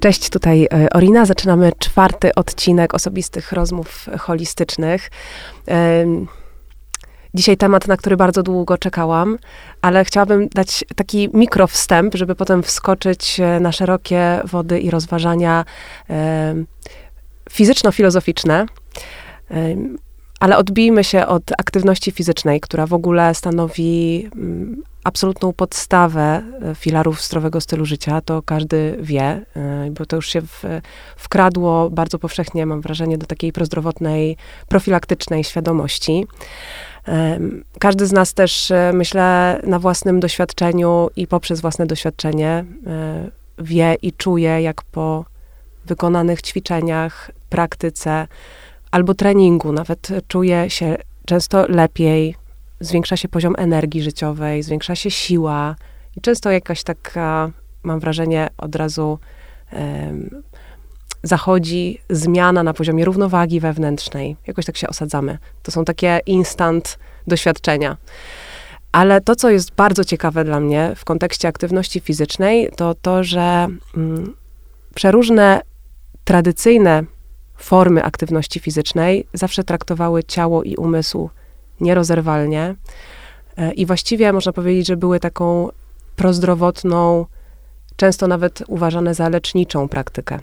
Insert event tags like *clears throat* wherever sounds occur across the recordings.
Cześć, tutaj e, Orina. Zaczynamy czwarty odcinek osobistych rozmów holistycznych. Dzisiaj temat, na który bardzo długo czekałam, ale chciałabym dać taki mikrowstęp, żeby potem wskoczyć e, na szerokie wody i rozważania fizyczno-filozoficzne. Ale odbijmy się od aktywności fizycznej, która w ogóle stanowi mm, absolutną podstawę e, filarów zdrowego stylu życia, to każdy wie, e, bo to już się w, wkradło bardzo powszechnie, mam wrażenie, do takiej prozdrowotnej, profilaktycznej świadomości. Każdy z nas też, e, myślę, na własnym doświadczeniu i poprzez własne doświadczenie wie i czuje, jak po wykonanych ćwiczeniach, praktyce albo treningu nawet czuje się często lepiej, zwiększa się poziom energii życiowej, zwiększa się siła i często jakaś taka, mam wrażenie, od razu um, zachodzi zmiana na poziomie równowagi wewnętrznej. Jakoś tak się osadzamy. To są takie instant doświadczenia. Ale to, co jest bardzo ciekawe dla mnie w kontekście aktywności fizycznej, to to, że mm, przeróżne tradycyjne formy aktywności fizycznej zawsze traktowały ciało i umysł nierozerwalnie. E, I właściwie można powiedzieć, że były taką prozdrowotną, często nawet uważane za leczniczą praktykę.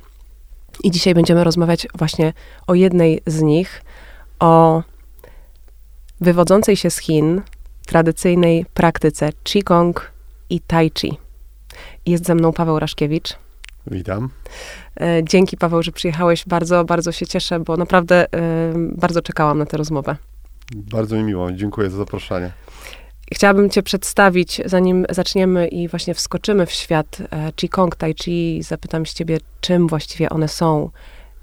I dzisiaj będziemy rozmawiać właśnie o jednej z nich, o wywodzącej się z Chin tradycyjnej praktyce Qigong i Tai Chi. Jest ze mną Paweł Raszkiewicz. Witam. E, dzięki Paweł, że przyjechałeś. Bardzo, bardzo się cieszę, bo naprawdę bardzo czekałam na tę rozmowę. Bardzo mi miło, dziękuję za zaproszenie. Chciałabym Cię przedstawić, zanim zaczniemy i właśnie wskoczymy w świat e, Qigong, Tai Chi, zapytam się Ciebie, czym właściwie one są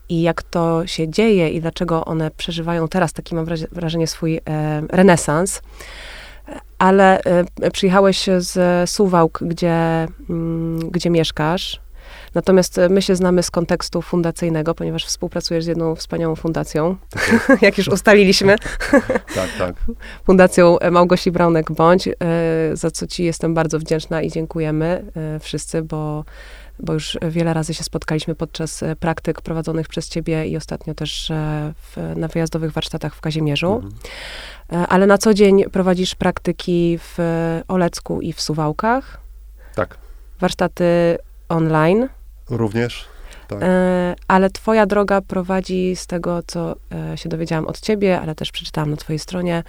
i jak to się dzieje i dlaczego one przeżywają teraz taki, mam wrażenie, swój e, renesans. Ale e, przyjechałeś z Suwałk, gdzie, mm, gdzie mieszkasz, Natomiast e, my się znamy z kontekstu fundacyjnego, ponieważ współpracujesz z jedną wspaniałą fundacją, tak. *laughs* jak już ustaliliśmy. tak, tak. *laughs* Fundacją Małgosi Braunek-Bądź, e, za co ci jestem bardzo wdzięczna i dziękujemy e, wszyscy, bo bo już wiele razy się spotkaliśmy podczas praktyk prowadzonych przez ciebie i ostatnio też w, na wyjazdowych warsztatach w Kazimierzu. Mhm. Ale na co dzień prowadzisz praktyki w Olecku i w Suwałkach. Tak. Warsztaty online. Również. Tak. E, ale twoja droga prowadzi z tego, co e, się dowiedziałam od ciebie, ale też przeczytałam na twojej stronie,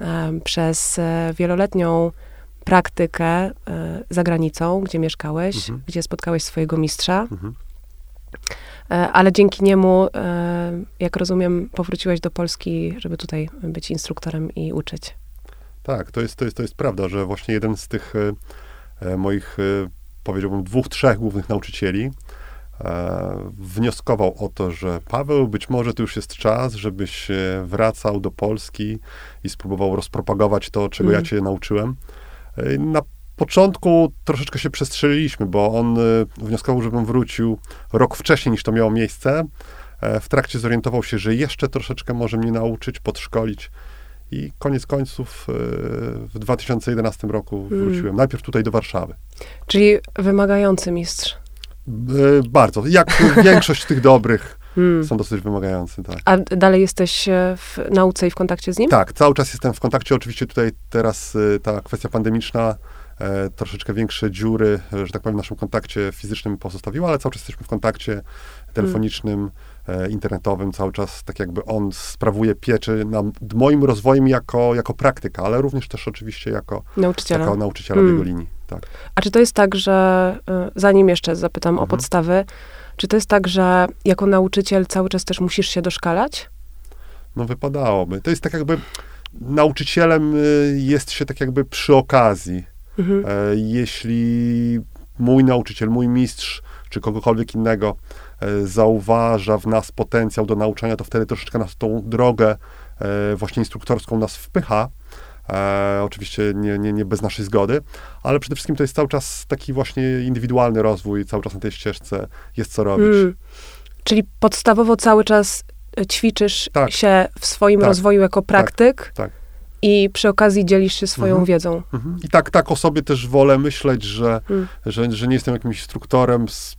e, przez wieloletnią praktykę za granicą, gdzie mieszkałeś, mhm. gdzie spotkałeś swojego mistrza. Mhm. Ale dzięki niemu, jak rozumiem, powróciłeś do Polski, żeby tutaj być instruktorem i uczyć. Tak, to jest, to jest, to jest prawda, że właśnie jeden z tych moich powiedziałbym, dwóch, trzech głównych nauczycieli, e, wnioskował o to, że Paweł, być może to już jest czas, żebyś wracał do Polski i spróbował rozpropagować to, czego mm. ja cię nauczyłem. E, na początku troszeczkę się przestrzeliliśmy, bo on e, wnioskował, żebym wrócił rok wcześniej niż to miało miejsce. W trakcie zorientował się, że jeszcze troszeczkę może mnie nauczyć, podszkolić. I koniec końców e, w 2011 roku hmm. wróciłem. Najpierw tutaj do Warszawy. Czyli wymagający mistrz. E, bardzo. Jak *laughs* większość tych dobrych hmm. są dosyć wymagający, tak. A dalej jesteś e, w nauce i w kontakcie z nim? Tak, cały czas jestem w kontakcie. Oczywiście tutaj teraz ta kwestia pandemiczna e, troszeczkę większe dziury, że tak powiem, w naszym kontakcie fizycznym pozostawiła, ale cały czas jesteśmy w kontakcie telefonicznym. Hmm internetowym cały czas, tak jakby on sprawuje pieczę nad moim rozwojem jako, jako praktyka, ale również też oczywiście jako nauczyciela, jako nauczyciela mm. w jego linii. Tak. A czy to jest tak, że e, zanim jeszcze zapytam mhm. o podstawy, czy to jest tak, że jako nauczyciel cały czas też musisz się doszkalać? No wypadałoby. To jest tak jakby nauczycielem y, jest się tak jakby przy okazji. Mhm. E, jeśli mój nauczyciel, mój mistrz, czy kogokolwiek innego E, zauważa w nas potencjał do nauczania, to wtedy troszeczkę nas tą drogę e, właśnie instruktorską nas wpycha. E, oczywiście nie, nie, nie bez naszej zgody, ale przede wszystkim to jest cały czas taki właśnie indywidualny rozwój, cały czas na tej ścieżce jest co robić. Hmm. Czyli podstawowo cały czas ćwiczysz tak. się w swoim tak. rozwoju jako tak. praktyk. Tak. I przy okazji dzielisz się swoją mhm. wiedzą. Mhm. I tak, tak o sobie też wolę myśleć, że, hmm. że, że nie jestem jakimś instruktorem z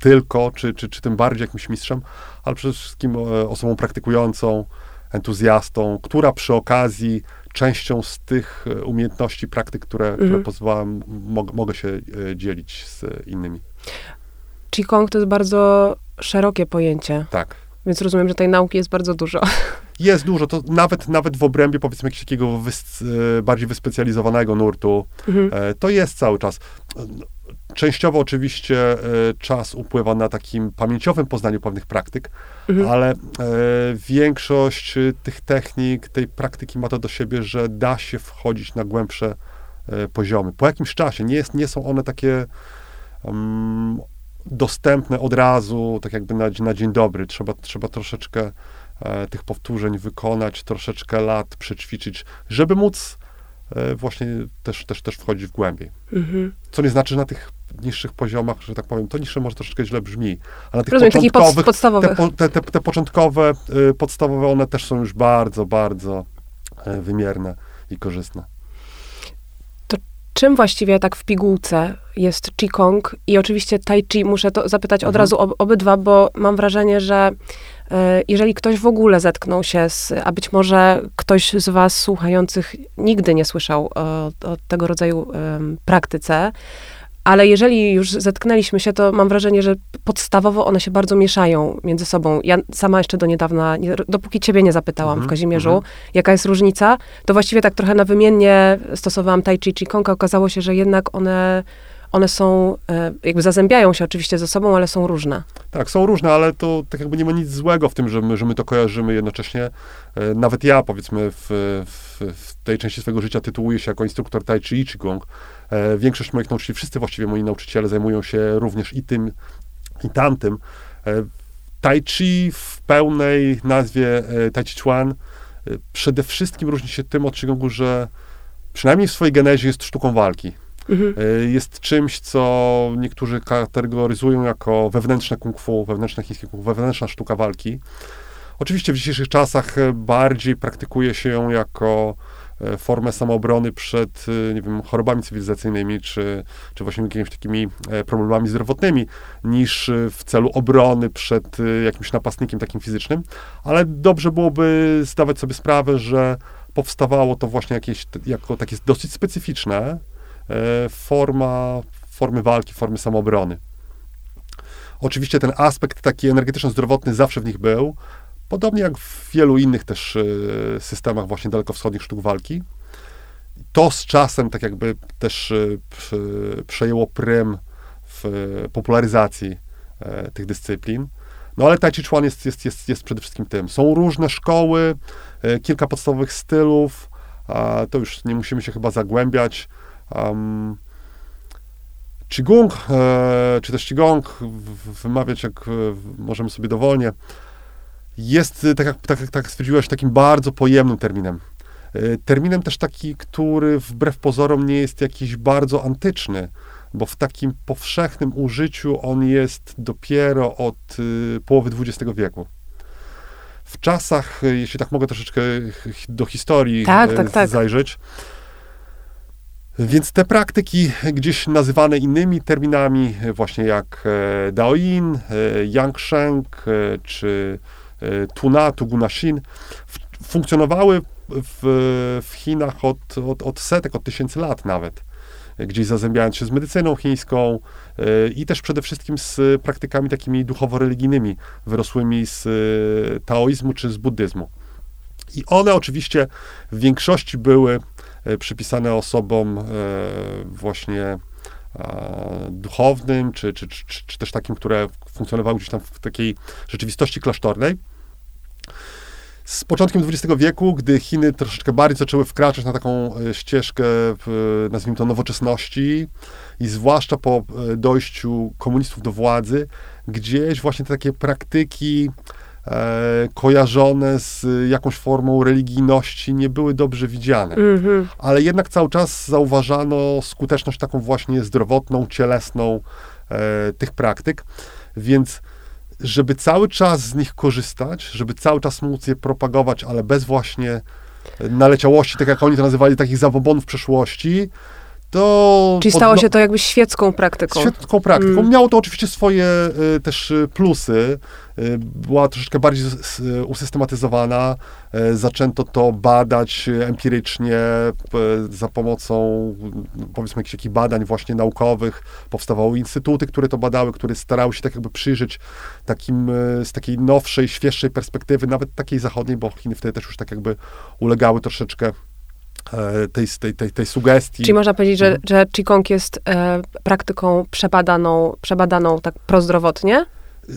tylko, czy, czy, czy tym bardziej jakimś mistrzem, ale przede wszystkim e, osobą praktykującą, entuzjastą, która przy okazji częścią z tych e, umiejętności, praktyk, które, mhm. które mog, mogę się e, dzielić z innymi. Qigong to jest bardzo szerokie pojęcie. Tak. Więc rozumiem, że tej nauki jest bardzo dużo. Jest dużo, to nawet, nawet w obrębie powiedzmy jakiegoś takiego wys, bardziej wyspecjalizowanego nurtu, mhm. to jest cały czas. Częściowo oczywiście e, czas upływa na takim pamięciowym poznaniu pewnych praktyk, mhm. ale e, większość e, tych technik, tej praktyki ma to do siebie, że da się wchodzić na głębsze poziomy. Po jakimś czasie nie, jest, nie są one takie um, dostępne od razu, tak jakby na, na dzień dobry. Trzeba, trzeba troszeczkę e, tych powtórzeń wykonać, troszeczkę lat przećwiczyć, żeby móc e, właśnie też, też, też wchodzić w głębiej. Mhm. Co nie znaczy, że na tych niższych poziomach, że tak powiem, to niższe może troszeczkę źle brzmi, ale tych Rozumiem, początkowych, podstawowych. Te, te, te, początkowe, y, podstawowe, one też są już bardzo, bardzo y, wymierne i korzystne. To czym właściwie tak w pigułce jest Qigong i oczywiście Tai Chi, muszę to zapytać mhm. od razu ob, obydwa, bo mam wrażenie, że y, jeżeli ktoś w ogóle zetknął się z, a być może ktoś z was słuchających nigdy nie słyszał o, o tego rodzaju praktyce, ale jeżeli już zetknęliśmy się, to mam wrażenie, że podstawowo one się bardzo mieszają między sobą. Ja sama jeszcze do niedawna, nie, dopóki ciebie nie zapytałam mm -hmm, w Kazimierzu, mm -hmm. jaka jest różnica, to właściwie tak trochę na wymiennie stosowałam tai chi, chi kong, okazało się, że jednak one one są, e, jakby zazębiają się oczywiście ze sobą, ale są różne. Tak, są różne, ale to tak jakby nie ma nic złego w tym, że my, że my to kojarzymy jednocześnie. E, nawet ja, powiedzmy, w, w, w tej części swojego życia tytułuję się jako instruktor Tai Chi i Qigong. E, większość moich nauczycieli, wszyscy właściwie moi nauczyciele zajmują się również i tym, i tamtym. Tai Chi w pełnej nazwie Tai Chi Chuan przede wszystkim różni się tym od Qigongu, że przynajmniej w swojej genezie jest sztuką walki. Mhm. E, jest czymś, co niektórzy kategoryzują jako wewnętrzne kung fu, wewnętrzne chińskie kung fu, wewnętrzna sztuka walki. Oczywiście w dzisiejszych czasach e, bardziej praktykuje się ją jako e, formę samoobrony przed, nie wiem, chorobami cywilizacyjnymi, czy, czy właśnie jakimiś takimi problemami zdrowotnymi, niż w celu obrony przed jakimś napastnikiem takim fizycznym, ale dobrze byłoby zdawać sobie sprawę, że powstawało to właśnie jakieś, jako takie dosyć specyficzne, forma, formy walki, formy samoobrony. Oczywiście ten aspekt taki energetyczno-zdrowotny zawsze w nich był, podobnie jak w wielu innych też e, systemach właśnie dalekowschodnich sztuk walki. To z czasem tak jakby też e, przejęło prym w popularyzacji tych dyscyplin. No ale Tai Chi Chuan jest, jest, jest, jest przede wszystkim tym. Są różne szkoły, kilka podstawowych stylów, to już nie musimy się chyba zagłębiać. Um, Qigong, e, czy też Qigong, wymawiać jak e, możemy sobie dowolnie, jest, tak jak, tak, tak stwierdziłeś, takim bardzo pojemnym terminem. E, terminem też taki, który wbrew pozorom nie jest jakiś bardzo antyczny, bo w takim powszechnym użyciu on jest dopiero od połowy XX wieku. W czasach, jeśli tak mogę troszeczkę do historii tak, tak, tak. zajrzeć, więc te praktyki gdzieś nazywane innymi terminami, właśnie jak e, Daoin, e, Yangsheng e, czy Tuna, Tugunashin, funkcjonowały w, w Chinach od, od, od setek, od tysięcy lat nawet gdzieś zazębiając się z medycyną chińską i też przede wszystkim z praktykami takimi duchowo-religijnymi, wyrosłymi z taoizmu czy z buddyzmu. I one oczywiście w większości były E, przypisane osobom e, właśnie duchownym, czy, czy, czy, czy też takim, które funkcjonowały gdzieś tam w takiej rzeczywistości klasztornej. Z początkiem XX wieku, gdy Chiny troszeczkę bardziej zaczęły wkraczać na taką e, ścieżkę, nazwijmy to, nowoczesności i zwłaszcza po dojściu komunistów do władzy, gdzieś właśnie te takie praktyki e, kojarzone z jakąś formą religijności nie były dobrze widziane. -hmm. Ale jednak cały czas zauważano skuteczność taką właśnie zdrowotną, cielesną e, tych praktyk, więc żeby cały czas z nich korzystać, żeby cały czas móc je propagować, ale bez właśnie naleciałości, tak jak oni to nazywali, takich zabobonów przeszłości, To Czyli stało się to jakby świecką praktyką. Świetną praktyką. Mm. Miało to oczywiście swoje y, też y, plusy. Y, była troszeczkę bardziej z- usystematyzowana. Y, zaczęto to badać empirycznie za pomocą y, powiedzmy jakichś takich badań właśnie naukowych. Powstawały instytuty, które to badały, które starały się tak jakby przyjrzeć takim, z takiej nowszej, świeższej perspektywy, nawet takiej zachodniej, bo Chiny wtedy też już tak jakby ulegały troszeczkę tej, tej, tej, tej sugestii. Czyli można powiedzieć, że, że Qigong jest e, praktyką przebadaną, przebadaną tak prozdrowotnie?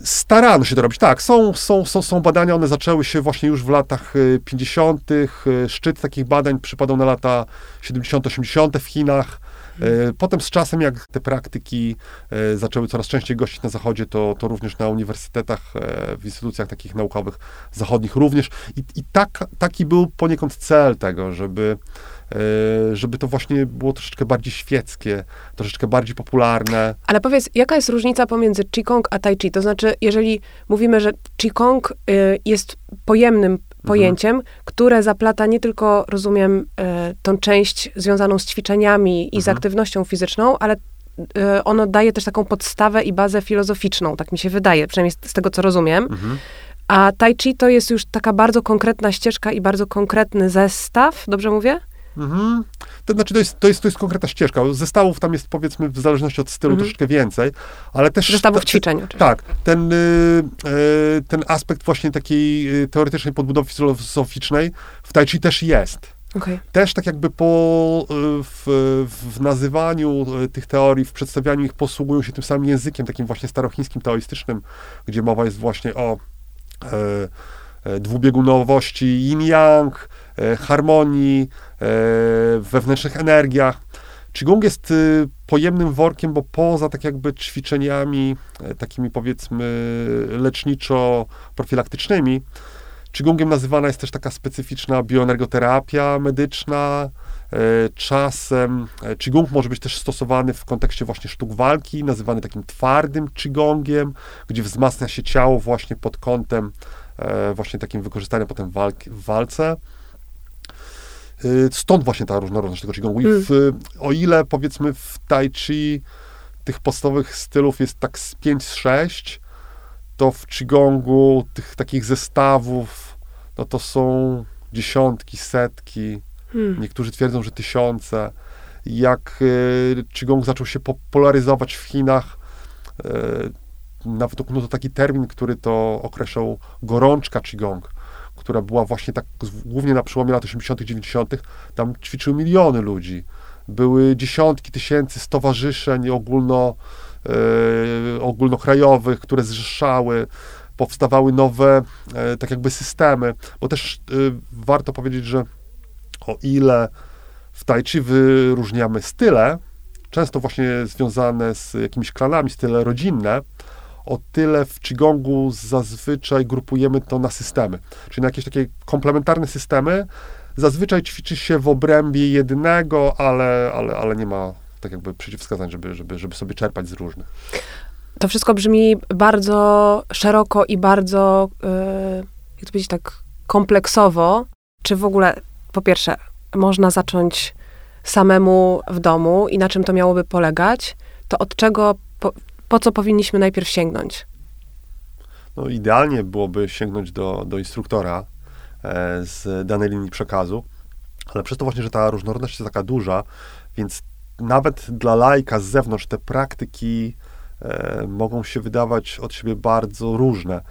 Starano się to robić, tak. Są, są, są, są badania, one zaczęły się właśnie już w latach y, 50. y, Szczyt takich badań przypadał na lata 70-80 w Chinach. Y, Potem z czasem, jak te praktyki y, zaczęły coraz częściej gościć na Zachodzie, to, to również na uniwersytetach, e, w instytucjach takich naukowych zachodnich również. I, i tak, taki był poniekąd cel tego, żeby, e, żeby to właśnie było troszeczkę bardziej świeckie, troszeczkę bardziej popularne. Ale powiedz, jaka jest różnica pomiędzy Qigong a Tai Chi? To znaczy, jeżeli mówimy, że Qigong jest pojemnym pojęciem, które zaplata nie tylko, rozumiem, y, tą część związaną z ćwiczeniami i z Mhm. aktywnością fizyczną, ale y, ono daje też taką podstawę i bazę filozoficzną, tak mi się wydaje, przynajmniej z, z tego, co rozumiem. Mhm. A Tai Chi to jest już taka bardzo konkretna ścieżka i bardzo konkretny zestaw, dobrze mówię? Mhm. To znaczy, to jest, to, jest, to jest konkretna ścieżka. Zestawów tam jest, powiedzmy, w zależności od stylu Mhm. troszeczkę więcej, ale też... Zestawów te- ćwiczeń oczywiście. Tak, ten, y, y, ten aspekt właśnie takiej y, teoretycznej podbudowy filozoficznej w Tai Chi też jest. Okej. Też tak jakby po, y, w, w nazywaniu tych teorii, w przedstawianiu ich posługują się tym samym językiem, takim właśnie starochińskim, taoistycznym, gdzie mowa jest właśnie o e, e, dwubiegunowości yin-yang, e, harmonii, e, wewnętrznych energiach. Qigong jest y, pojemnym workiem, bo poza tak jakby ćwiczeniami e, takimi powiedzmy leczniczo-profilaktycznymi, Qigongiem nazywana jest też taka specyficzna bioenergoterapia medyczna. E, Czasem e, Qigong może być też stosowany w kontekście właśnie sztuk walki, nazywany takim twardym Qigongiem, gdzie wzmacnia się ciało właśnie pod kątem e, właśnie takim wykorzystania potem walki, w walce. E, Stąd właśnie ta różnorodność tego Qigongu. I w, o ile powiedzmy w Tai Chi tych podstawowych stylów jest tak z 5-6, to w Qigongu tych takich zestawów, no to są dziesiątki, setki, Hmm. niektórzy twierdzą, że tysiące. Jak y, Qigong zaczął się popularyzować w Chinach, y, nawet okno to taki termin, który to określał gorączka Qigong, która była właśnie tak głównie na przełomie lat 80., 90., tam ćwiczyły miliony ludzi. Były dziesiątki tysięcy stowarzyszeń ogólno, e, ogólnokrajowych, które zrzeszały, powstawały nowe e, tak jakby systemy, bo też e, warto powiedzieć, że o ile w Tai Chi wyróżniamy style, często właśnie związane z jakimiś klanami, style rodzinne, o tyle w Qigongu zazwyczaj grupujemy to na systemy, czyli na jakieś takie komplementarne systemy. Zazwyczaj ćwiczy się w obrębie jednego, ale, ale, ale nie ma tak jakby przeciwwskazań, żeby, żeby, żeby sobie czerpać z różnych. To wszystko brzmi bardzo szeroko i bardzo, yy, jak to powiedzieć, tak kompleksowo. Czy w ogóle, po pierwsze, można zacząć samemu w domu i na czym to miałoby polegać? To od czego, po, po co powinniśmy najpierw sięgnąć? No, idealnie byłoby sięgnąć do, do instruktora e, z danej linii przekazu, ale przez to właśnie, że ta różnorodność jest taka duża, więc nawet dla lajka z zewnątrz te praktyki e, mogą się wydawać od siebie bardzo różne.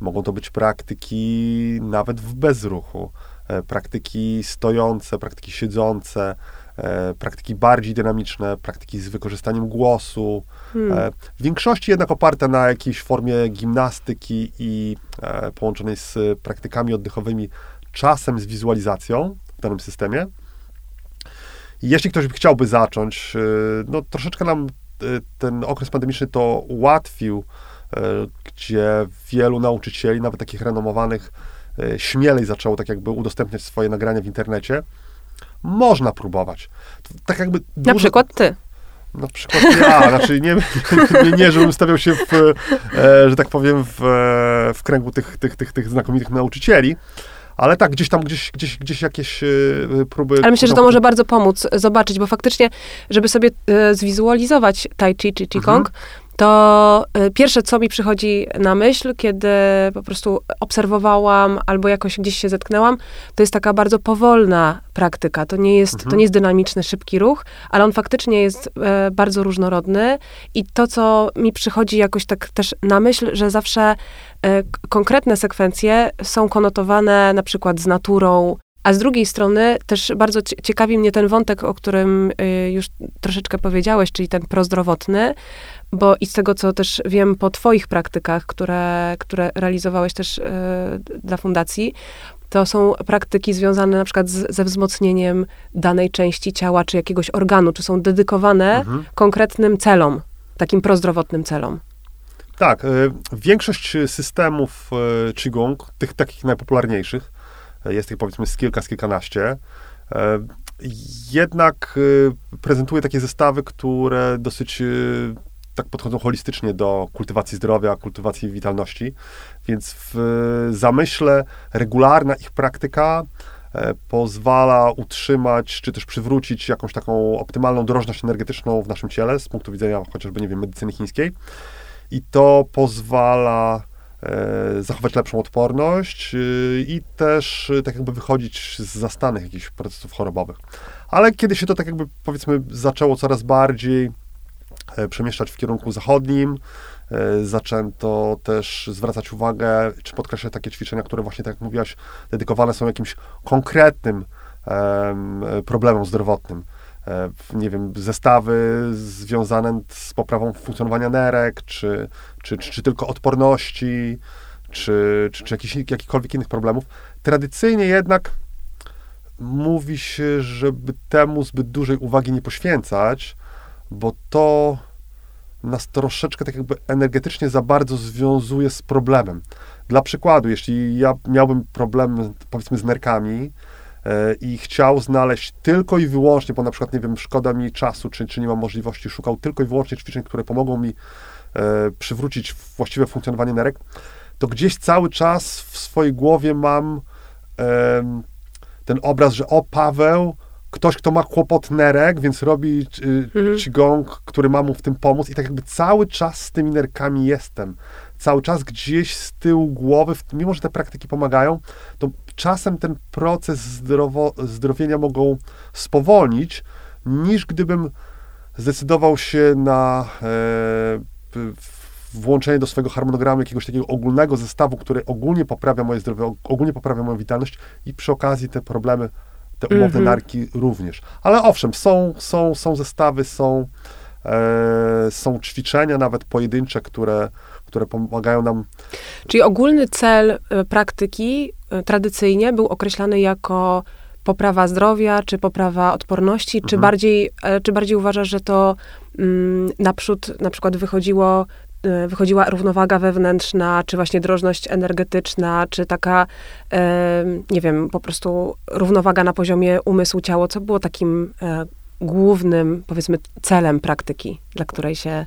Mogą to być praktyki nawet w bezruchu, e, praktyki stojące, praktyki siedzące, praktyki bardziej dynamiczne, praktyki z wykorzystaniem głosu, Hmm. E, W większości jednak oparte na jakiejś formie gimnastyki i e, połączonej z praktykami oddechowymi, czasem z wizualizacją w danym systemie. Jeśli ktoś chciałby zacząć, e, no troszeczkę nam e, ten okres pandemiczny to ułatwił, e, gdzie wielu nauczycieli, nawet takich renomowanych, e, śmielej zaczęło tak jakby udostępniać swoje nagrania w internecie. Można próbować. Tak jakby Na dużo- przykład ty. na przykład ja, znaczy nie, nie, nie żebym stawiał się w, e, że tak powiem, w, e, w kręgu tych, tych, tych, tych znakomitych nauczycieli, Ale tak, gdzieś tam, gdzieś, gdzieś, gdzieś jakieś y, próby... Ale myślę, że to może bardzo pomóc zobaczyć, bo faktycznie, żeby sobie zwizualizować tai chi czy qigong, mhm to y, pierwsze, co mi przychodzi na myśl, kiedy po prostu obserwowałam albo jakoś gdzieś się zetknęłam, to jest taka bardzo powolna praktyka. To nie jest, mhm. to nie jest dynamiczny, szybki ruch, ale on faktycznie jest e, bardzo różnorodny i to, co mi przychodzi jakoś tak też na myśl, że zawsze e, konkretne sekwencje są konotowane na przykład z naturą, a z drugiej strony też bardzo ciekawi mnie ten wątek, o którym y, już troszeczkę powiedziałeś, czyli ten prozdrowotny, bo i z tego, co też wiem po twoich praktykach, które, które realizowałeś też y, dla fundacji, to są praktyki związane na przykład z, ze wzmocnieniem danej części ciała czy jakiegoś organu, czy są dedykowane mhm. konkretnym celom, takim prozdrowotnym celom. Tak, y, większość systemów Qigong, tych takich najpopularniejszych, jest ich powiedzmy z kilka, z kilkanaście. E, jednak e, prezentuje takie zestawy, które dosyć e, tak podchodzą holistycznie do kultywacji zdrowia, kultywacji witalności, więc w zamyśle regularna ich praktyka pozwala utrzymać, czy też przywrócić jakąś taką optymalną drożność energetyczną w naszym ciele, z punktu widzenia chociażby, nie wiem, medycyny chińskiej. I to pozwala E, zachować lepszą odporność e, i też e, tak jakby wychodzić z zastanych jakichś procesów chorobowych. Ale kiedy się to tak jakby powiedzmy zaczęło coraz bardziej przemieszczać w kierunku zachodnim, zaczęto też zwracać uwagę, czy podkreślać takie ćwiczenia, które właśnie, tak jak mówiłaś, dedykowane są jakimś konkretnym problemom zdrowotnym. E, nie wiem, zestawy związane z poprawą funkcjonowania nerek, czy, czy, czy, czy tylko odporności, czy, czy, czy jakichś, jakichkolwiek innych problemów. Tradycyjnie jednak mówi się, żeby temu zbyt dużej uwagi nie poświęcać, bo to nas troszeczkę tak jakby energetycznie za bardzo związuje z problemem. Dla przykładu, jeśli ja miałbym problem, powiedzmy, z nerkami, E, i chciał znaleźć tylko i wyłącznie, bo na przykład, nie wiem, szkoda mi czasu, czy, czy nie mam możliwości, szukał tylko i wyłącznie ćwiczeń, które pomogą mi e, przywrócić właściwe funkcjonowanie nerek, to gdzieś cały czas w swojej głowie mam e, ten obraz, że o, Paweł, ktoś, kto ma kłopot nerek, więc robi y, mhm. qigong, który ma mu w tym pomóc i tak jakby cały czas z tymi nerkami jestem. Cały czas gdzieś z tyłu głowy, mimo że te praktyki pomagają, to czasem ten proces zdrowo, zdrowienia mogą spowolnić, niż gdybym zdecydował się na e, włączenie do swojego harmonogramu jakiegoś takiego ogólnego zestawu, który ogólnie poprawia moje zdrowie, ogólnie poprawia moją witalność i przy okazji te problemy, te umowne mm-hmm. narki również. Ale owszem, są, są, są zestawy, są, e, są ćwiczenia, nawet pojedyncze, które, które pomagają nam. Czyli ogólny cel e, praktyki e, tradycyjnie był określany jako poprawa zdrowia, czy poprawa odporności, mhm. czy, bardziej, e, czy bardziej uważasz, że to mm, naprzód na przykład wychodziło wychodziła równowaga wewnętrzna, czy właśnie drożność energetyczna, czy taka, e, nie wiem, po prostu równowaga na poziomie umysłu-ciało, co było takim e, głównym, powiedzmy, celem praktyki, dla której się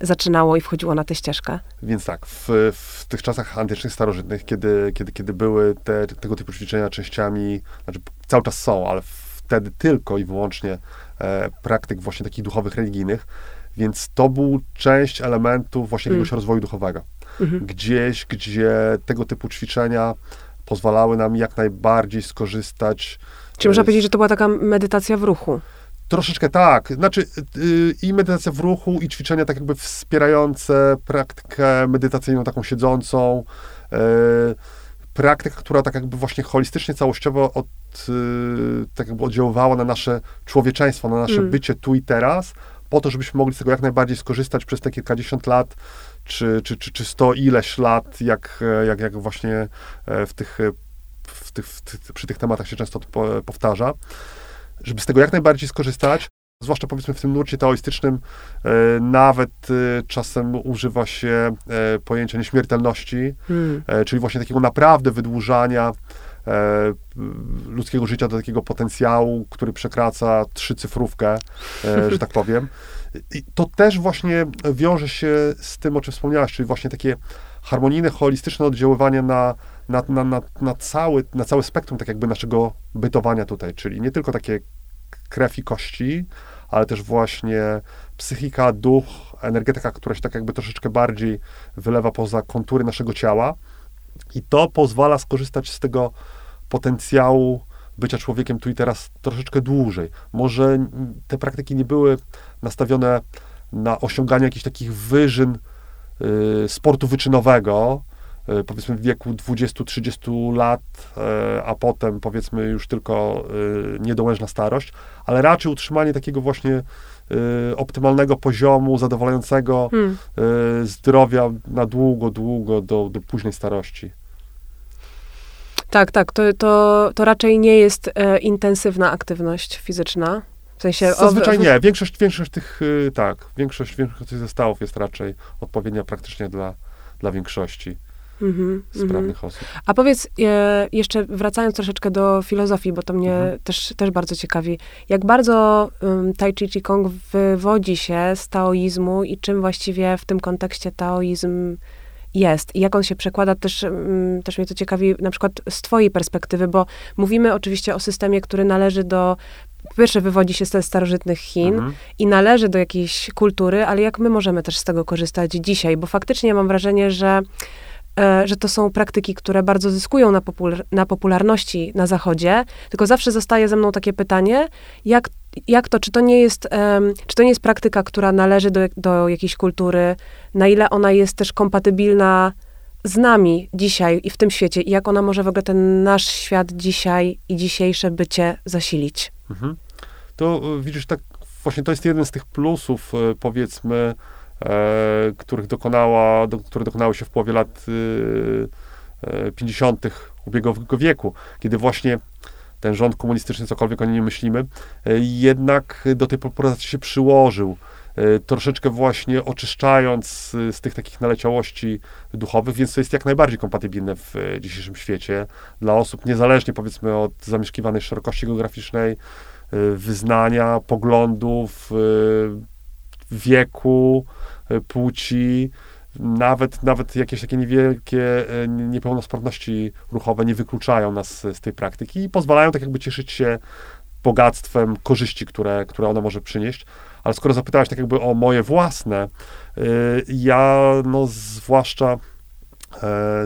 zaczynało i wchodziło na tę ścieżkę? Więc tak, w, w tych czasach antycznych, starożytnych, kiedy, kiedy, kiedy były te, tego typu ćwiczenia częściami, znaczy cały czas są, ale wtedy tylko i wyłącznie e, praktyk właśnie takich duchowych, religijnych, więc to był część elementów właśnie jakiegoś mm. rozwoju duchowego. Mhm. Gdzieś, gdzie tego typu ćwiczenia pozwalały nam jak najbardziej skorzystać. Czy można powiedzieć, że to była taka medytacja w ruchu? Troszeczkę tak. Znaczy yy, i medytacja w ruchu, i ćwiczenia tak jakby wspierające praktykę medytacyjną, taką siedzącą. Yy, praktyka, która tak jakby właśnie holistycznie, całościowo od, yy, tak jakby oddziaływała na nasze człowieczeństwo, na nasze mm. bycie tu i teraz, po to, żebyśmy mogli z tego jak najbardziej skorzystać przez te kilkadziesiąt lat, czy, czy, czy, czy sto ileś lat, jak, jak, jak właśnie e, w tych, w tych, w tych, przy tych tematach się często to powtarza żeby z tego jak najbardziej skorzystać, zwłaszcza powiedzmy w tym nurcie taoistycznym, e, nawet e, czasem używa się e, pojęcia nieśmiertelności, hmm. czyli właśnie takiego naprawdę wydłużania ludzkiego życia do takiego potencjału, który przekracza trzycyfrówkę, że tak powiem. I to też właśnie wiąże się z tym, o czym wspomniałaś, czyli właśnie takie harmonijne, holistyczne oddziaływanie na, na, na, na, na, cały, na spektrum tak jakby naszego bytowania tutaj, czyli nie tylko takie krew i kości, ale też właśnie psychika, duch, energetyka, która się tak jakby troszeczkę bardziej wylewa poza kontury naszego ciała i to pozwala skorzystać z tego potencjału bycia człowiekiem tu i teraz troszeczkę dłużej. Może te praktyki nie były nastawione na osiąganie jakichś takich wyżyn y, sportu wyczynowego, y, powiedzmy w wieku 20-30 lat, y, a potem powiedzmy już tylko y, niedołężna starość, ale raczej utrzymanie takiego właśnie optymalnego poziomu, zadowalającego Hmm. y, zdrowia na długo, długo do, do późnej starości. Tak, tak. To, to, to raczej nie jest e, intensywna aktywność fizyczna. W sensie. o- Zazwyczaj w- nie. Większość, większość tych, y, tak, większość, większość tych zestawów jest raczej odpowiednia praktycznie dla, dla większości Mhm, mhm. sprawnych osób. A powiedz, e, jeszcze wracając troszeczkę do filozofii, bo to mnie Mhm. też, też bardzo ciekawi, jak bardzo um, Tai Chi Chi Kong wywodzi się z taoizmu i czym właściwie w tym kontekście taoizm jest i jak on się przekłada, też, mm, też mnie to ciekawi na przykład z twojej perspektywy, bo mówimy oczywiście o systemie, który należy do, pierwsze wywodzi się ze starożytnych Chin, Mhm. i należy do jakiejś kultury, ale jak my możemy też z tego korzystać dzisiaj? Bo faktycznie mam wrażenie, że, że to są praktyki, które bardzo zyskują na, popular- na popularności na Zachodzie, tylko zawsze zostaje ze mną takie pytanie, jak, jak to, czy to nie jest, em, czy to nie jest praktyka, która należy do, do jakiejś kultury, na ile ona jest też kompatybilna z nami dzisiaj i w tym świecie i jak ona może w ogóle ten nasz świat dzisiaj i dzisiejsze bycie zasilić? Mhm. To y, widzisz, tak właśnie to jest jeden z tych plusów, y, powiedzmy, e, których dokonała, do, które dokonały się w połowie lat y, e, 50. ubiegłego wieku, kiedy właśnie ten rząd komunistyczny, cokolwiek o nim myślimy, e, jednak do tej popularyzacji się przyłożył, e, troszeczkę właśnie oczyszczając z tych takich naleciałości duchowych, więc to jest jak najbardziej kompatybilne w e, dzisiejszym świecie dla osób, niezależnie powiedzmy od zamieszkiwanej szerokości geograficznej, wyznania, poglądów, wieku, y, płci, nawet, nawet jakieś takie niewielkie y, niepełnosprawności ruchowe nie wykluczają nas z tej praktyki i pozwalają tak jakby cieszyć się bogactwem korzyści, które, które ona może przynieść. Ale skoro zapytałeś tak jakby o moje własne, y, ja no zwłaszcza e,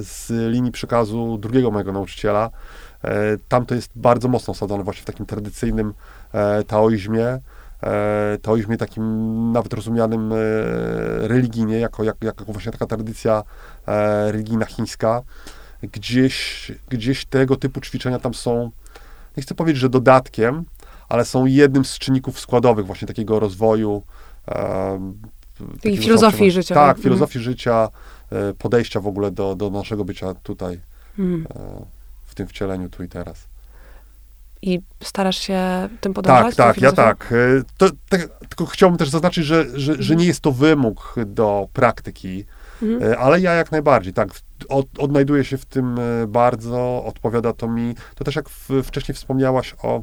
z linii przekazu drugiego mojego nauczyciela, e, tam to jest bardzo mocno osadzone właśnie w takim tradycyjnym e, e, taoizmie takim nawet rozumianym e, religijnie, jako, jak, jako właśnie taka tradycja e, religijna chińska. Gdzieś, gdzieś tego typu ćwiczenia tam są, nie chcę powiedzieć, że dodatkiem, ale są jednym z czynników składowych właśnie takiego rozwoju. E, takiego filozofii zaobserwowania- życia, Tak, mhm. filozofii życia, e, podejścia w ogóle do, do naszego bycia tutaj, Mhm. w tym wcieleniu tu i teraz. I starasz się tym podążać? Tak, tak, ja filozofią? tak. E, To, tak. Tylko chciałbym też zaznaczyć, że, że, że nie jest to wymóg do praktyki, Mhm. e, ale ja jak najbardziej, tak, od, odnajduję się w tym e, bardzo, odpowiada to mi. To też jak w, wcześniej wspomniałaś o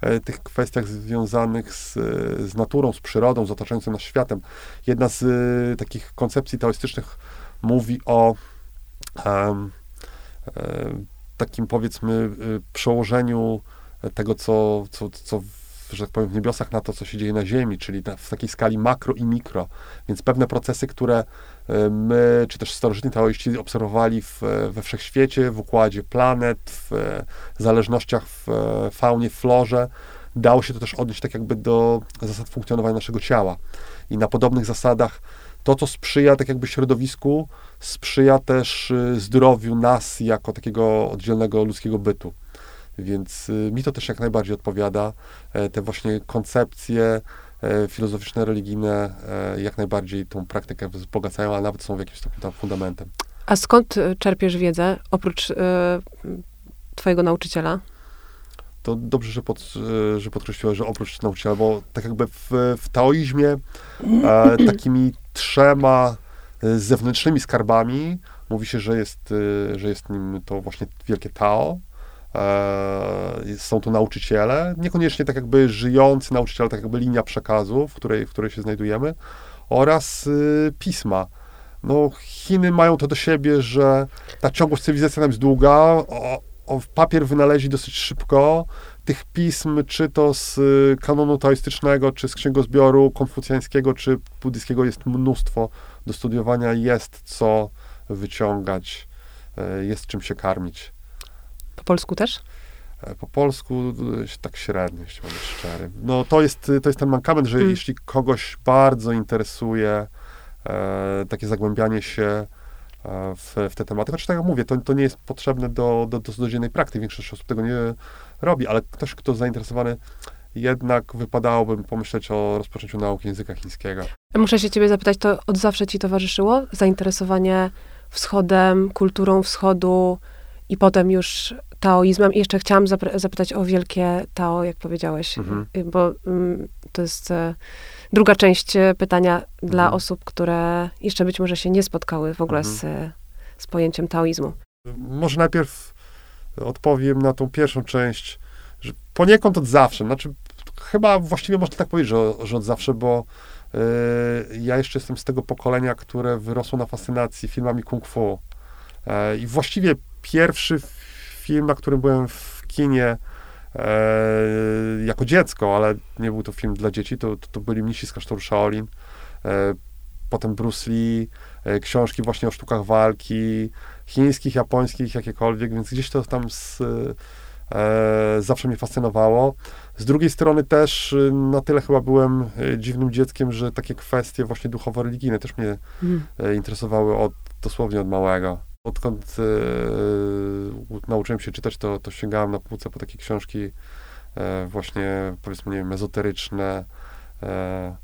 e, tych kwestiach związanych z, e, z naturą, z przyrodą, z otaczającym nas światem. Jedna z e, takich koncepcji taoistycznych mówi o e, takim powiedzmy e, przełożeniu tego, co, co, co w, że tak powiem, w niebiosach na to, co się dzieje na Ziemi, czyli na, w takiej skali makro i mikro. Więc pewne procesy, które e, my, czy też starożytni taoiści obserwowali w, we wszechświecie, w układzie planet, w e, zależnościach w e, faunie, w florze, dało się to też odnieść tak jakby do zasad funkcjonowania naszego ciała. I na podobnych zasadach to, co sprzyja tak jakby środowisku, sprzyja też zdrowiu nas jako takiego oddzielnego ludzkiego bytu. Więc y, mi to też jak najbardziej odpowiada. E, Te właśnie koncepcje e, filozoficzne, religijne e, jak najbardziej tą praktykę wzbogacają, a nawet są w jakimś stopniu tam fundamentem. A skąd czerpiesz wiedzę, oprócz y, twojego nauczyciela? To dobrze, że, pod, że podkreśliłeś, że oprócz nauczyciela, bo tak jakby w, w taoizmie e, *clears throat* takimi trzema zewnętrznymi skarbami mówi się, że jest, że jest nim to właśnie wielkie Tao. E, są to nauczyciele, niekoniecznie tak jakby żyjący nauczyciele, tak jakby linia przekazu, w której, w której się znajdujemy, oraz e, pisma. no, Chiny mają to do siebie, że ta ciągłość cywilizacji nam jest długa, o, o, papier wynaleźli dosyć szybko, tych pism, czy to z y, kanonu taoistycznego, czy z księgozbioru konfucjańskiego, czy buddyjskiego jest mnóstwo do studiowania, jest co wyciągać, y, jest czym się karmić. Po polsku też? E, po polsku y, tak średnio, jeśli mam być szczery. No to jest, to jest ten mankament, że hmm. jeśli kogoś bardzo interesuje e, takie zagłębianie się e, w, w te tematy, chociaż tak jak mówię, to, to nie jest potrzebne do, do, do codziennej praktyki, większość osób tego nie robi, ale ktoś, kto zainteresowany, jednak wypadałoby pomyśleć o rozpoczęciu nauki języka chińskiego. Muszę się ciebie zapytać, to od zawsze ci towarzyszyło zainteresowanie wschodem, kulturą wschodu i potem już taoizmem. I jeszcze chciałam zapytać o wielkie Tao, jak powiedziałeś, mhm. Y, bo um, to jest e, druga część e, pytania mhm. dla osób, które jeszcze być może się nie spotkały w ogóle mhm. z, e, z pojęciem taoizmu. Może najpierw odpowiem na tą pierwszą część, że poniekąd od zawsze, znaczy chyba właściwie można tak powiedzieć, że, że od zawsze, bo y, ja jeszcze jestem z tego pokolenia, które wyrosło na fascynacji filmami kung fu. Y, I właściwie pierwszy film, na którym byłem w kinie e, jako dziecko, ale nie był to film dla dzieci, to, to, to byli mnisi z klasztoru Shaolin, e, potem Bruce Lee, e, książki właśnie o sztukach walki, chińskich, japońskich, jakiekolwiek, więc gdzieś to tam z, e, zawsze mnie fascynowało. Z drugiej strony też y, na tyle chyba byłem e, dziwnym dzieckiem, że takie kwestie właśnie duchowo-religijne też mnie mm. interesowały od, dosłownie od małego. Odkąd e, nauczyłem się czytać, to, to sięgałem na półce po takie książki e, właśnie, powiedzmy, nie wiem, ezoteryczne, e,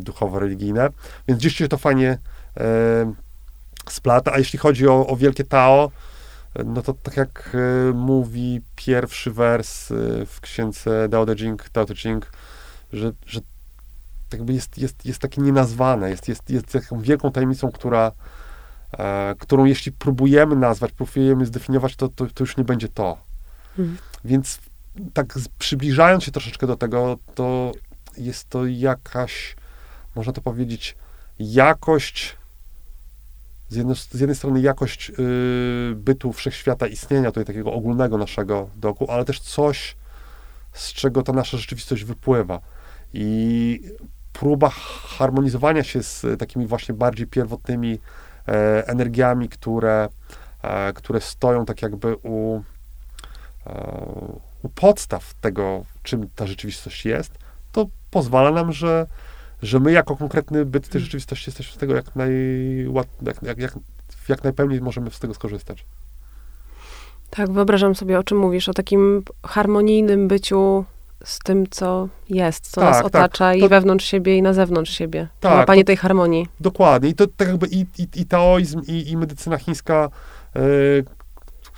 duchowo-religijne, więc gdzieś się to fajnie splata, a jeśli chodzi o, o wielkie Tao, no to tak jak mówi pierwszy wers w księdze Dao De Jing, Tao Te Ching, że, że tak jakby jest, jest, jest takie nienazwane, jest, jest, jest taką wielką tajemnicą, która którą jeśli próbujemy nazwać, próbujemy zdefiniować, to, to, to już nie będzie to. Mhm. Więc tak przybliżając się troszeczkę do tego, to jest to jakaś, można to powiedzieć, jakość, z, jedno, z jednej strony jakość y, bytu wszechświata, istnienia tutaj takiego ogólnego naszego doku, ale też coś, z czego ta nasza rzeczywistość wypływa. I próba harmonizowania się z takimi właśnie bardziej pierwotnymi E, energiami, które, e, które stoją tak jakby u, e, u podstaw tego, czym ta rzeczywistość jest, to pozwala nam, że, że my jako konkretny byt tej rzeczywistości jesteśmy z tego jak, najłat, jak, jak, jak, jak najpełniej możemy z tego skorzystać. Tak, wyobrażam sobie, o czym mówisz, o takim harmonijnym byciu z tym, co jest, co tak, nas tak. otacza tak. i to, wewnątrz siebie, i na zewnątrz siebie. Tak, Łapanie tej harmonii. Dokładnie. I to tak jakby i, i, i taoizm, i, i medycyna chińska, e,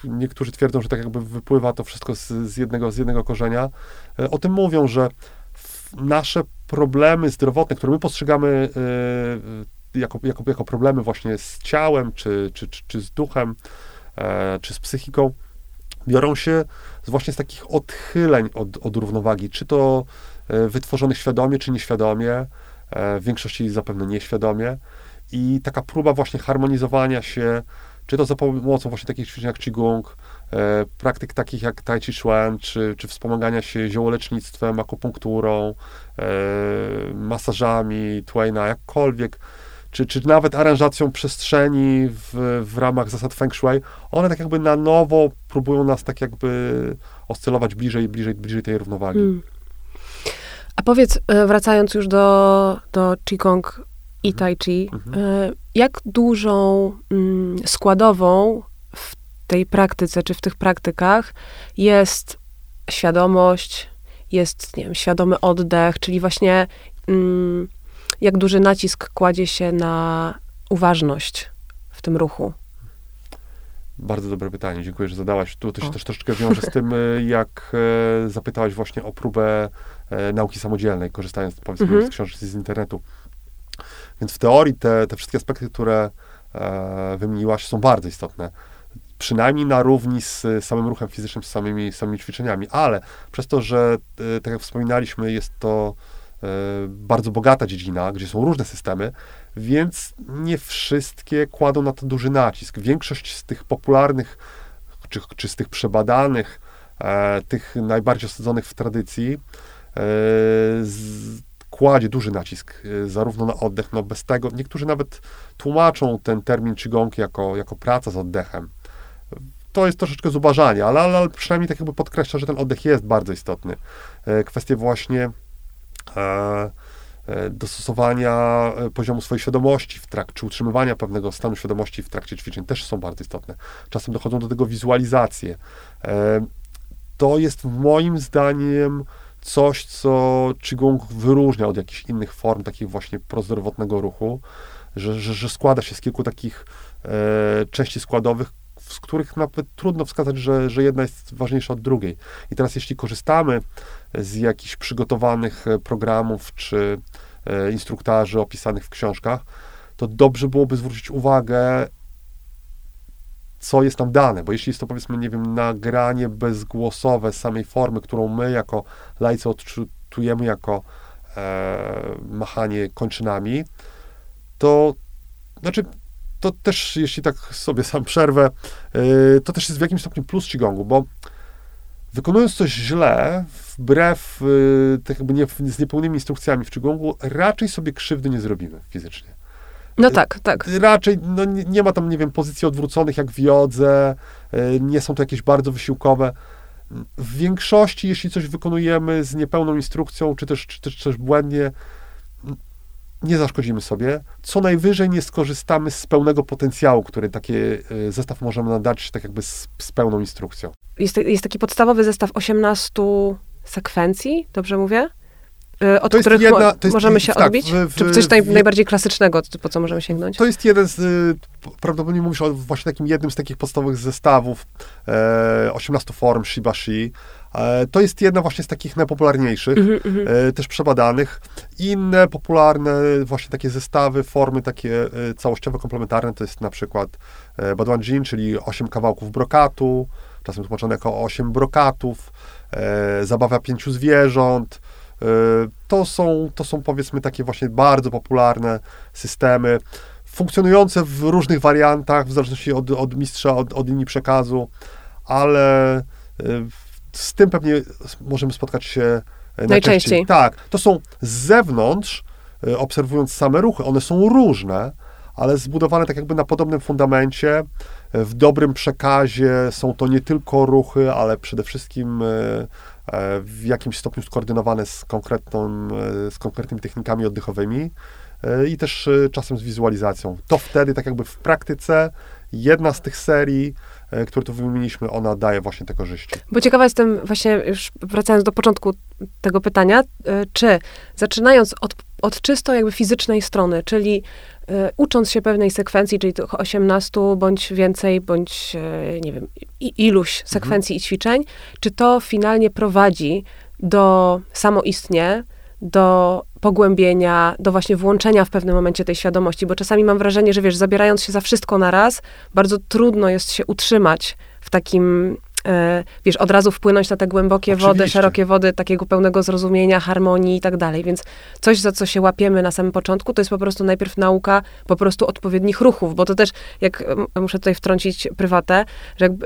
niektórzy twierdzą, że tak jakby wypływa to wszystko z, z, jednego, z jednego korzenia. E, o tym mówią, że nasze problemy zdrowotne, które my postrzegamy e, jako, jako, jako problemy właśnie z ciałem, czy, czy, czy, czy z duchem, czy z psychiką, biorą się z właśnie z takich odchyleń od, od równowagi, czy to e, wytworzonych świadomie, czy nieświadomie, e, w większości zapewne nieświadomie. I taka próba właśnie harmonizowania się, czy to za pomocą właśnie takich ćwiczeń jak Qigong, e, praktyk takich jak Tai Chi Chuan, czy, czy wspomagania się ziołolecznictwem, akupunkturą, masażami Twaina, jakkolwiek, czy, czy nawet aranżacją przestrzeni w, w ramach zasad Feng Shui, one tak jakby na nowo próbują nas tak jakby oscylować bliżej, bliżej, bliżej tej równowagi. Mm. A powiedz, e, wracając już do, do Qigong i mhm. Tai Chi, mhm. E, jak dużą mm, składową w tej praktyce, czy w tych praktykach jest świadomość, jest, nie wiem, świadomy oddech, czyli właśnie mm, jak duży nacisk kładzie się na uważność w tym ruchu? Bardzo dobre pytanie, dziękuję, że zadałaś. Tu to się o. też troszeczkę wiąże z tym, e, *laughs* jak e, zapytałaś właśnie o próbę e, nauki samodzielnej, korzystając powiedzmy mhm. z książek z internetu. Więc w teorii te, te wszystkie aspekty, które wymieniłaś, są bardzo istotne. Przynajmniej na równi z samym ruchem fizycznym, z samymi, samymi ćwiczeniami, ale przez to, że tak jak wspominaliśmy, jest to bardzo bogata dziedzina, gdzie są różne systemy, więc nie wszystkie kładą na to duży nacisk. Większość z tych popularnych, czy, czy z tych przebadanych, e, tych najbardziej osadzonych w tradycji, e, z, kładzie duży nacisk e, zarówno na oddech, no bez tego, niektórzy nawet tłumaczą ten termin Qigong jako, jako praca z oddechem. To jest troszeczkę zubażanie, ale, ale przynajmniej tak jakby podkreśla, że ten oddech jest bardzo istotny. E, kwestie właśnie e, E, dostosowania e, poziomu swojej świadomości w trakcie, czy utrzymywania pewnego stanu świadomości w trakcie ćwiczeń też są bardzo istotne. Czasem dochodzą do tego wizualizacje. E, to jest moim zdaniem coś, co Qigong wyróżnia od jakichś innych form takich właśnie prozdrowotnego ruchu, że, że, że składa się z kilku takich e, części składowych, z których nawet trudno wskazać, że, że jedna jest ważniejsza od drugiej. I teraz, jeśli korzystamy z jakichś przygotowanych e, programów czy e, instruktarzy opisanych w książkach, to dobrze byłoby zwrócić uwagę, co jest nam dane, bo jeśli jest to powiedzmy, nie wiem, nagranie bezgłosowe samej formy, którą my jako lajcy odczujemy jako e, machanie kończynami, to znaczy to też, jeśli tak sobie sam przerwę, yy, to też jest w jakimś stopniu plus Qigongu, bo wykonując coś źle, wbrew yy, tak jakby nie, z niepełnymi instrukcjami w Qigongu, raczej sobie krzywdy nie zrobimy fizycznie. No tak, tak. Raczej no, nie, nie ma tam, nie wiem, pozycji odwróconych jak w jodze, yy, nie są to jakieś bardzo wysiłkowe. W większości, jeśli coś wykonujemy z niepełną instrukcją, czy też, czy też coś błędnie, nie zaszkodzimy sobie. Co najwyżej nie skorzystamy z pełnego potencjału, który taki e, zestaw możemy nadać, tak jakby z, z pełną instrukcją. Jest, jest taki podstawowy zestaw 18 sekwencji, dobrze mówię? E, od których jedna, mo możemy się tak, odbić? W, w, Czy coś naj, w, najbardziej klasycznego, po co możemy sięgnąć? To jest jeden z, e, prawdopodobnie mówisz o właśnie takim jednym z takich podstawowych zestawów e, 18 form Shibashi. E, to jest jedna właśnie z takich najpopularniejszych, mm -hmm. też przebadanych. Inne popularne właśnie takie zestawy, formy takie e, całościowe, komplementarne, to jest na przykład Badwan Jin, czyli 8 kawałków brokatu, czasem tłumaczone jako 8 brokatów, zabawa pięciu zwierząt. To są, to są powiedzmy takie właśnie bardzo popularne systemy, funkcjonujące w różnych wariantach, w zależności od, od mistrza, od, od linii przekazu, ale z tym pewnie możemy spotkać się e, najczęściej. najczęściej. Tak, to są z zewnątrz, e, obserwując same ruchy, one są różne, ale zbudowane tak jakby na podobnym fundamencie, e, w dobrym przekazie. Są to nie tylko ruchy, ale przede wszystkim w jakimś stopniu skoordynowane z, konkretną, z konkretnymi technikami oddechowymi i też czasem z wizualizacją. To wtedy tak jakby w praktyce jedna z tych serii E, które tu wymieniliśmy, ona daje właśnie te korzyści. Bo ciekawa jestem, właśnie już wracając do początku tego pytania, e, czy zaczynając od, od czysto jakby fizycznej strony, czyli e, ucząc się pewnej sekwencji, czyli tych 18 bądź więcej, bądź nie wiem, iluś mhm. sekwencji mhm. i ćwiczeń, czy to finalnie prowadzi do samoistnie, do pogłębienia, do właśnie włączenia w pewnym momencie tej świadomości, bo czasami mam wrażenie, że wiesz, zabierając się za wszystko na raz, bardzo trudno jest się utrzymać w takim e, wiesz, od razu wpłynąć na te głębokie Oczywiście. wody, szerokie wody, takiego pełnego zrozumienia, harmonii i tak dalej. Więc coś, za co się łapiemy na samym początku, to jest po prostu najpierw nauka po prostu odpowiednich ruchów, bo to też, jak muszę tutaj wtrącić prywatę, że jak, y,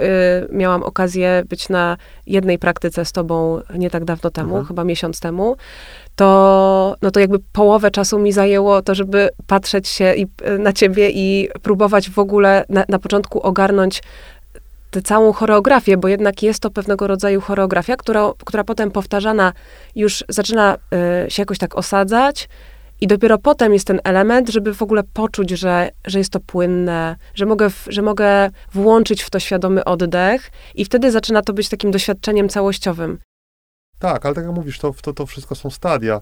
miałam okazję być na jednej praktyce z tobą nie tak dawno temu, mhm. chyba miesiąc temu, to, no to jakby połowę czasu mi zajęło to, żeby patrzeć się i, na ciebie i próbować w ogóle na, na początku ogarnąć tę całą choreografię, bo jednak jest to pewnego rodzaju choreografia, która, która potem powtarzana już zaczyna y, się jakoś tak osadzać i dopiero potem jest ten element, żeby w ogóle poczuć, że, że jest to płynne, że mogę, w, że mogę włączyć w to świadomy oddech i wtedy zaczyna to być takim doświadczeniem całościowym. Tak, ale tak jak mówisz, to, to, to wszystko są stadia.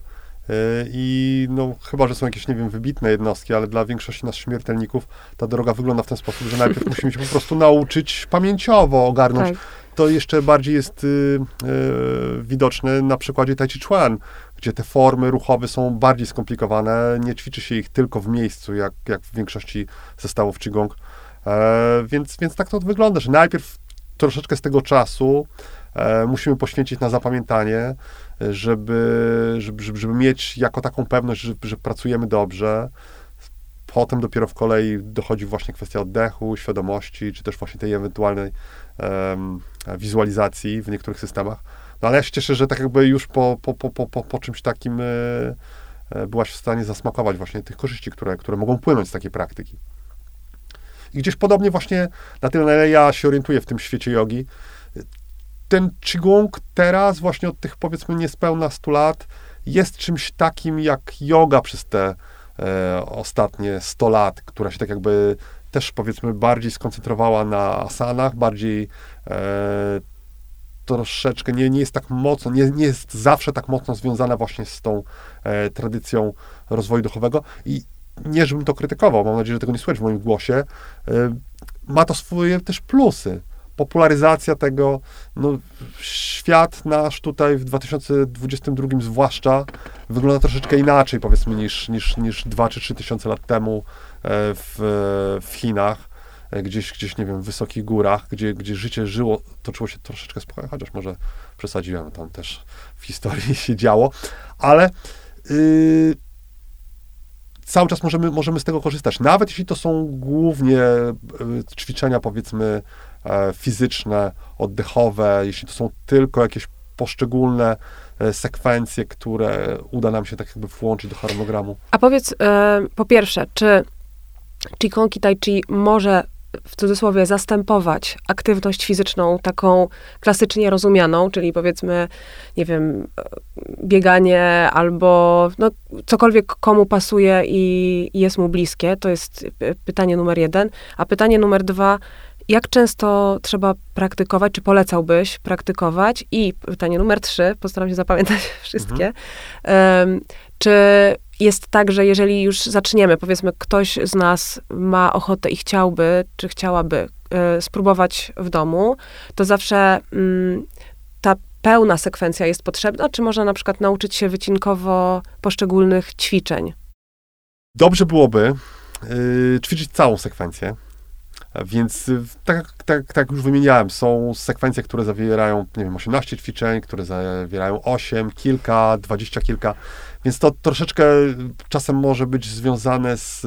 E, I no, chyba, że są jakieś, nie wiem, wybitne jednostki, ale dla większości naszych śmiertelników ta droga wygląda w ten sposób, że najpierw musimy się po prostu nauczyć pamięciowo ogarnąć. Tak. To jeszcze bardziej jest y, y, widoczne na przykładzie Tai Chi Chuan, gdzie te formy ruchowe są bardziej skomplikowane. Nie ćwiczy się ich tylko w miejscu, jak, jak w większości zestawów Qigong. E, więc, więc tak to wygląda, że najpierw troszeczkę z tego czasu e, musimy poświęcić na zapamiętanie, żeby, żeby, żeby mieć jako taką pewność, że, że pracujemy dobrze. Potem dopiero w kolei dochodzi właśnie kwestia oddechu, świadomości, czy też właśnie tej ewentualnej um, wizualizacji w niektórych systemach. No ale ja się cieszę, że tak jakby już po, po, po, po, po czymś takim e, e, byłaś w stanie zasmakować właśnie tych korzyści, które, które mogą płynąć z takiej praktyki. I gdzieś podobnie właśnie na tyle, na ile ja się orientuję w tym świecie jogi, ten Qigong teraz, właśnie od tych powiedzmy niespełna 100 lat, jest czymś takim jak yoga przez te e, ostatnie 100 lat, która się tak jakby też powiedzmy bardziej skoncentrowała na asanach, bardziej e, troszeczkę nie, nie jest tak mocno, nie, nie jest zawsze tak mocno związana właśnie z tą e, tradycją rozwoju duchowego i nie, żebym to krytykował, mam nadzieję, że tego nie słychać w moim głosie, e, ma to swoje też plusy. Popularyzacja tego, no, świat nasz tutaj w 2022 zwłaszcza wygląda troszeczkę inaczej, powiedzmy, niż, niż, niż 2 czy 3 tysiące lat temu e, w, w Chinach E, gdzieś, gdzieś, nie wiem, w wysokich górach, gdzie, gdzie życie żyło, toczyło się troszeczkę spokojnie, chociaż może przesadziłem, tam też w historii *laughs* się działo, ale yy, cały czas możemy, możemy z tego korzystać. Nawet jeśli to są głównie yy, ćwiczenia, powiedzmy, fizyczne, oddechowe, jeśli to są tylko jakieś poszczególne e, sekwencje, które uda nam się tak jakby włączyć do harmonogramu. A powiedz, po pierwsze, czy Qigong i Tai Chi może w cudzysłowie zastępować aktywność fizyczną taką klasycznie rozumianą, czyli powiedzmy, nie wiem, bieganie albo no, cokolwiek komu pasuje i, i jest mu bliskie, to jest pytanie numer jeden. A pytanie numer dwa, jak często trzeba praktykować, czy polecałbyś praktykować? I pytanie numer trzy, postaram się zapamiętać *laughs* wszystkie. Mhm. Um, czy jest tak, że jeżeli już zaczniemy, powiedzmy, ktoś z nas ma ochotę i chciałby, czy chciałaby y, spróbować w domu, to zawsze y, ta pełna sekwencja jest potrzebna, czy można na przykład nauczyć się wycinkowo poszczególnych ćwiczeń? Dobrze byłoby y, ćwiczyć całą sekwencję. Więc y, tak, tak, tak już wymieniałem, są sekwencje, które zawierają, nie wiem, 18 ćwiczeń, które zawierają 8, kilka, 20 kilka, więc to troszeczkę czasem może być związane z,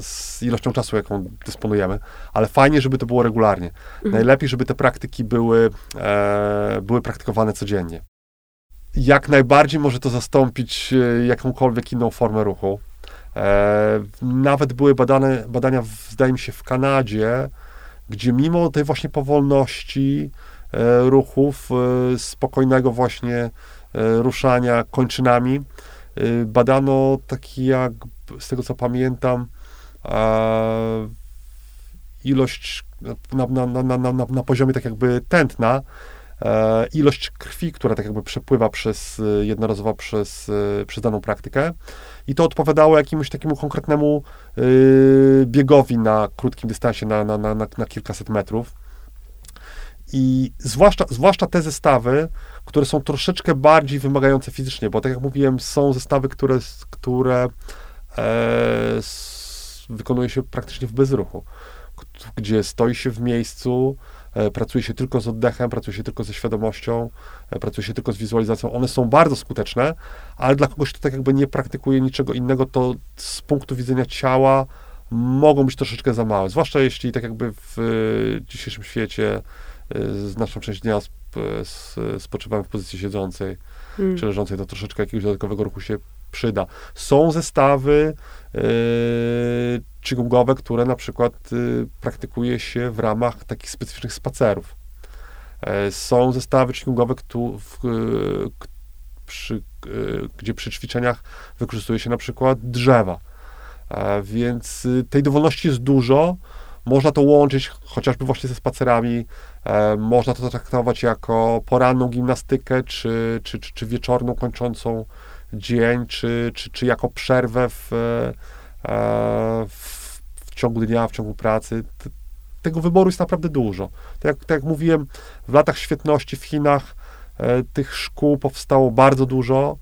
z ilością czasu, jaką dysponujemy, ale fajnie, żeby to było regularnie. Mhm. Najlepiej, żeby te praktyki były, e, były praktykowane codziennie. Jak najbardziej może to zastąpić e, jakąkolwiek inną formę ruchu. E, nawet były badane, badania, zdaje mi się, w Kanadzie, gdzie mimo tej właśnie powolności e, ruchów, e, spokojnego właśnie ruszania kończynami, badano taki jak, z tego co pamiętam, ilość na, na, na, na, na poziomie tak jakby tętna, ilość krwi, która tak jakby przepływa przez, jednorazowo przez, przez daną praktykę i to odpowiadało jakiemuś takiemu konkretnemu biegowi na krótkim dystansie, na, na, na, na kilkaset metrów. I zwłaszcza, zwłaszcza te zestawy, które są troszeczkę bardziej wymagające fizycznie, bo tak jak mówiłem, są zestawy, które, które e, wykonuje się praktycznie w bezruchu, gdzie stoi się w miejscu, E, pracuje się tylko z oddechem, pracuje się tylko ze świadomością, e, pracuje się tylko z wizualizacją. One są bardzo skuteczne, ale dla kogoś, kto tak jakby nie praktykuje niczego innego, to z punktu widzenia ciała mogą być troszeczkę za małe. Zwłaszcza jeśli tak jakby w e, dzisiejszym świecie znaczną część dnia spoczywamy w pozycji siedzącej hmm. czy leżącej, to troszeczkę jakiegoś dodatkowego ruchu się przyda. Są zestawy yy, qigong które na przykład yy, praktykuje się w ramach takich specyficznych spacerów. Yy, są zestawy qigong przy, gdzie przy ćwiczeniach wykorzystuje się na przykład drzewa. Więc tej dowolności jest dużo. Można to łączyć chociażby właśnie ze spacerami. Można to traktować jako poranną gimnastykę, czy, czy, czy wieczorną kończącą dzień, czy, czy, czy jako przerwę w, e, w, w ciągu dnia, w ciągu pracy. Tego wyboru jest naprawdę dużo. Tak tak jak mówiłem, w latach świetności w Chinach e, tych szkół powstało bardzo dużo.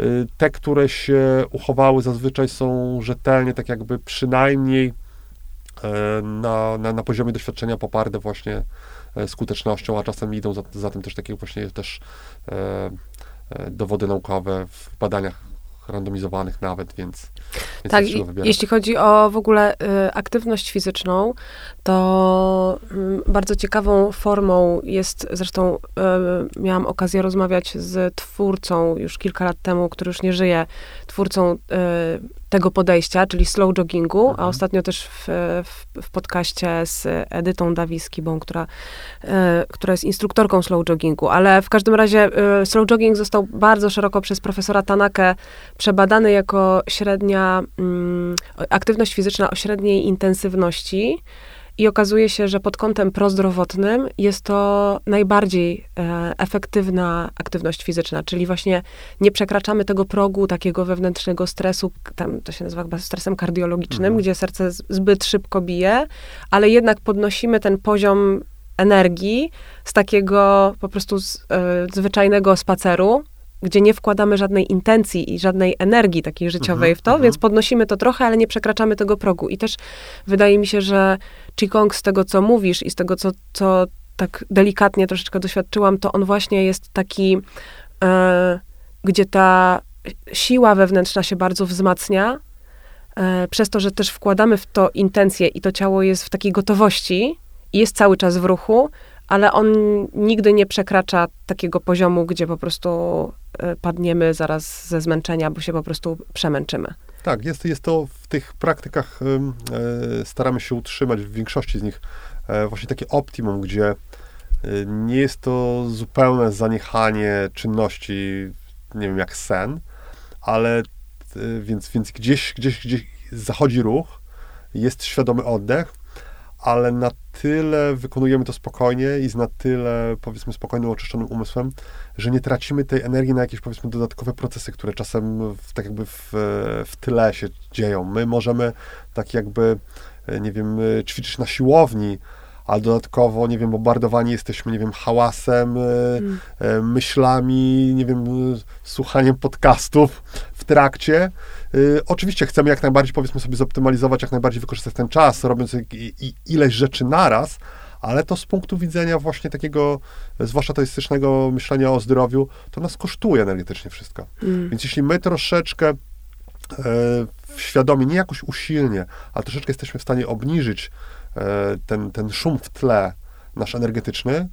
E, te, które się uchowały, zazwyczaj są rzetelnie, tak jakby przynajmniej e, na, na, na poziomie doświadczenia poparte właśnie e, skutecznością, a czasem idą za, za tym też takie właśnie też e, e, dowody naukowe w badaniach randomizowanych nawet, więc, więc Tak, jeśli chodzi o w ogóle y, aktywność fizyczną, to mm, bardzo ciekawą formą jest, zresztą y, miałam okazję rozmawiać z twórcą już kilka lat temu, który już nie żyje, twórcą y, tego podejścia, czyli slow joggingu, a Mhm. ostatnio też w, w, w podcaście z Edytą Dawiskibą, która, y, która jest instruktorką slow joggingu, ale w każdym razie y, slow jogging został bardzo szeroko przez profesora Tanakę przebadany jako średnia mm, aktywność fizyczna o średniej intensywności i okazuje się, że pod kątem prozdrowotnym jest to najbardziej e, efektywna aktywność fizyczna, czyli właśnie nie przekraczamy tego progu takiego wewnętrznego stresu, tam to się nazywa chyba stresem kardiologicznym, Mhm. gdzie serce zbyt szybko bije, ale jednak podnosimy ten poziom energii z takiego po prostu z, e, zwyczajnego spaceru, gdzie nie wkładamy żadnej intencji i żadnej energii takiej życiowej Mhm, w to, mhm. więc podnosimy to trochę, ale nie przekraczamy tego progu. I też wydaje mi się, że Qigong z tego, co mówisz i z tego, co, co tak delikatnie troszeczkę doświadczyłam, to on właśnie jest taki, e, gdzie ta siła wewnętrzna się bardzo wzmacnia, e, przez to, że też wkładamy w to intencje i to ciało jest w takiej gotowości i jest cały czas w ruchu, ale on nigdy nie przekracza takiego poziomu, gdzie po prostu e, padniemy zaraz ze zmęczenia, bo się po prostu przemęczymy. Tak, jest, jest to w tych praktykach, e, staramy się utrzymać w większości z nich e, właśnie takie optimum, gdzie e, nie jest to zupełne zaniechanie czynności, nie wiem, jak sen, ale więc, więc gdzieś, gdzieś, gdzieś zachodzi ruch, jest świadomy oddech, ale na tyle wykonujemy to spokojnie i z na tyle, powiedzmy, spokojnym, oczyszczonym umysłem, że nie tracimy tej energii na jakieś, powiedzmy, dodatkowe procesy, które czasem w, tak jakby w, w tyle się dzieją. My możemy tak jakby, e, nie wiem, e, ćwiczyć na siłowni, ale dodatkowo, nie wiem, bombardowani jesteśmy, nie wiem, hałasem, e, e, myślami, nie wiem, e, słuchaniem podcastów w trakcie. Oczywiście chcemy jak najbardziej, powiedzmy sobie, zoptymalizować, jak najbardziej wykorzystać ten czas, robiąc ileś rzeczy naraz, ale to z punktu widzenia właśnie takiego, zwłaszcza teistycznego myślenia o zdrowiu, to nas kosztuje energetycznie wszystko. Mm. Więc jeśli my troszeczkę e, świadomie, nie jakoś usilnie, ale troszeczkę jesteśmy w stanie obniżyć ten, ten szum w tle nasz energetyczny,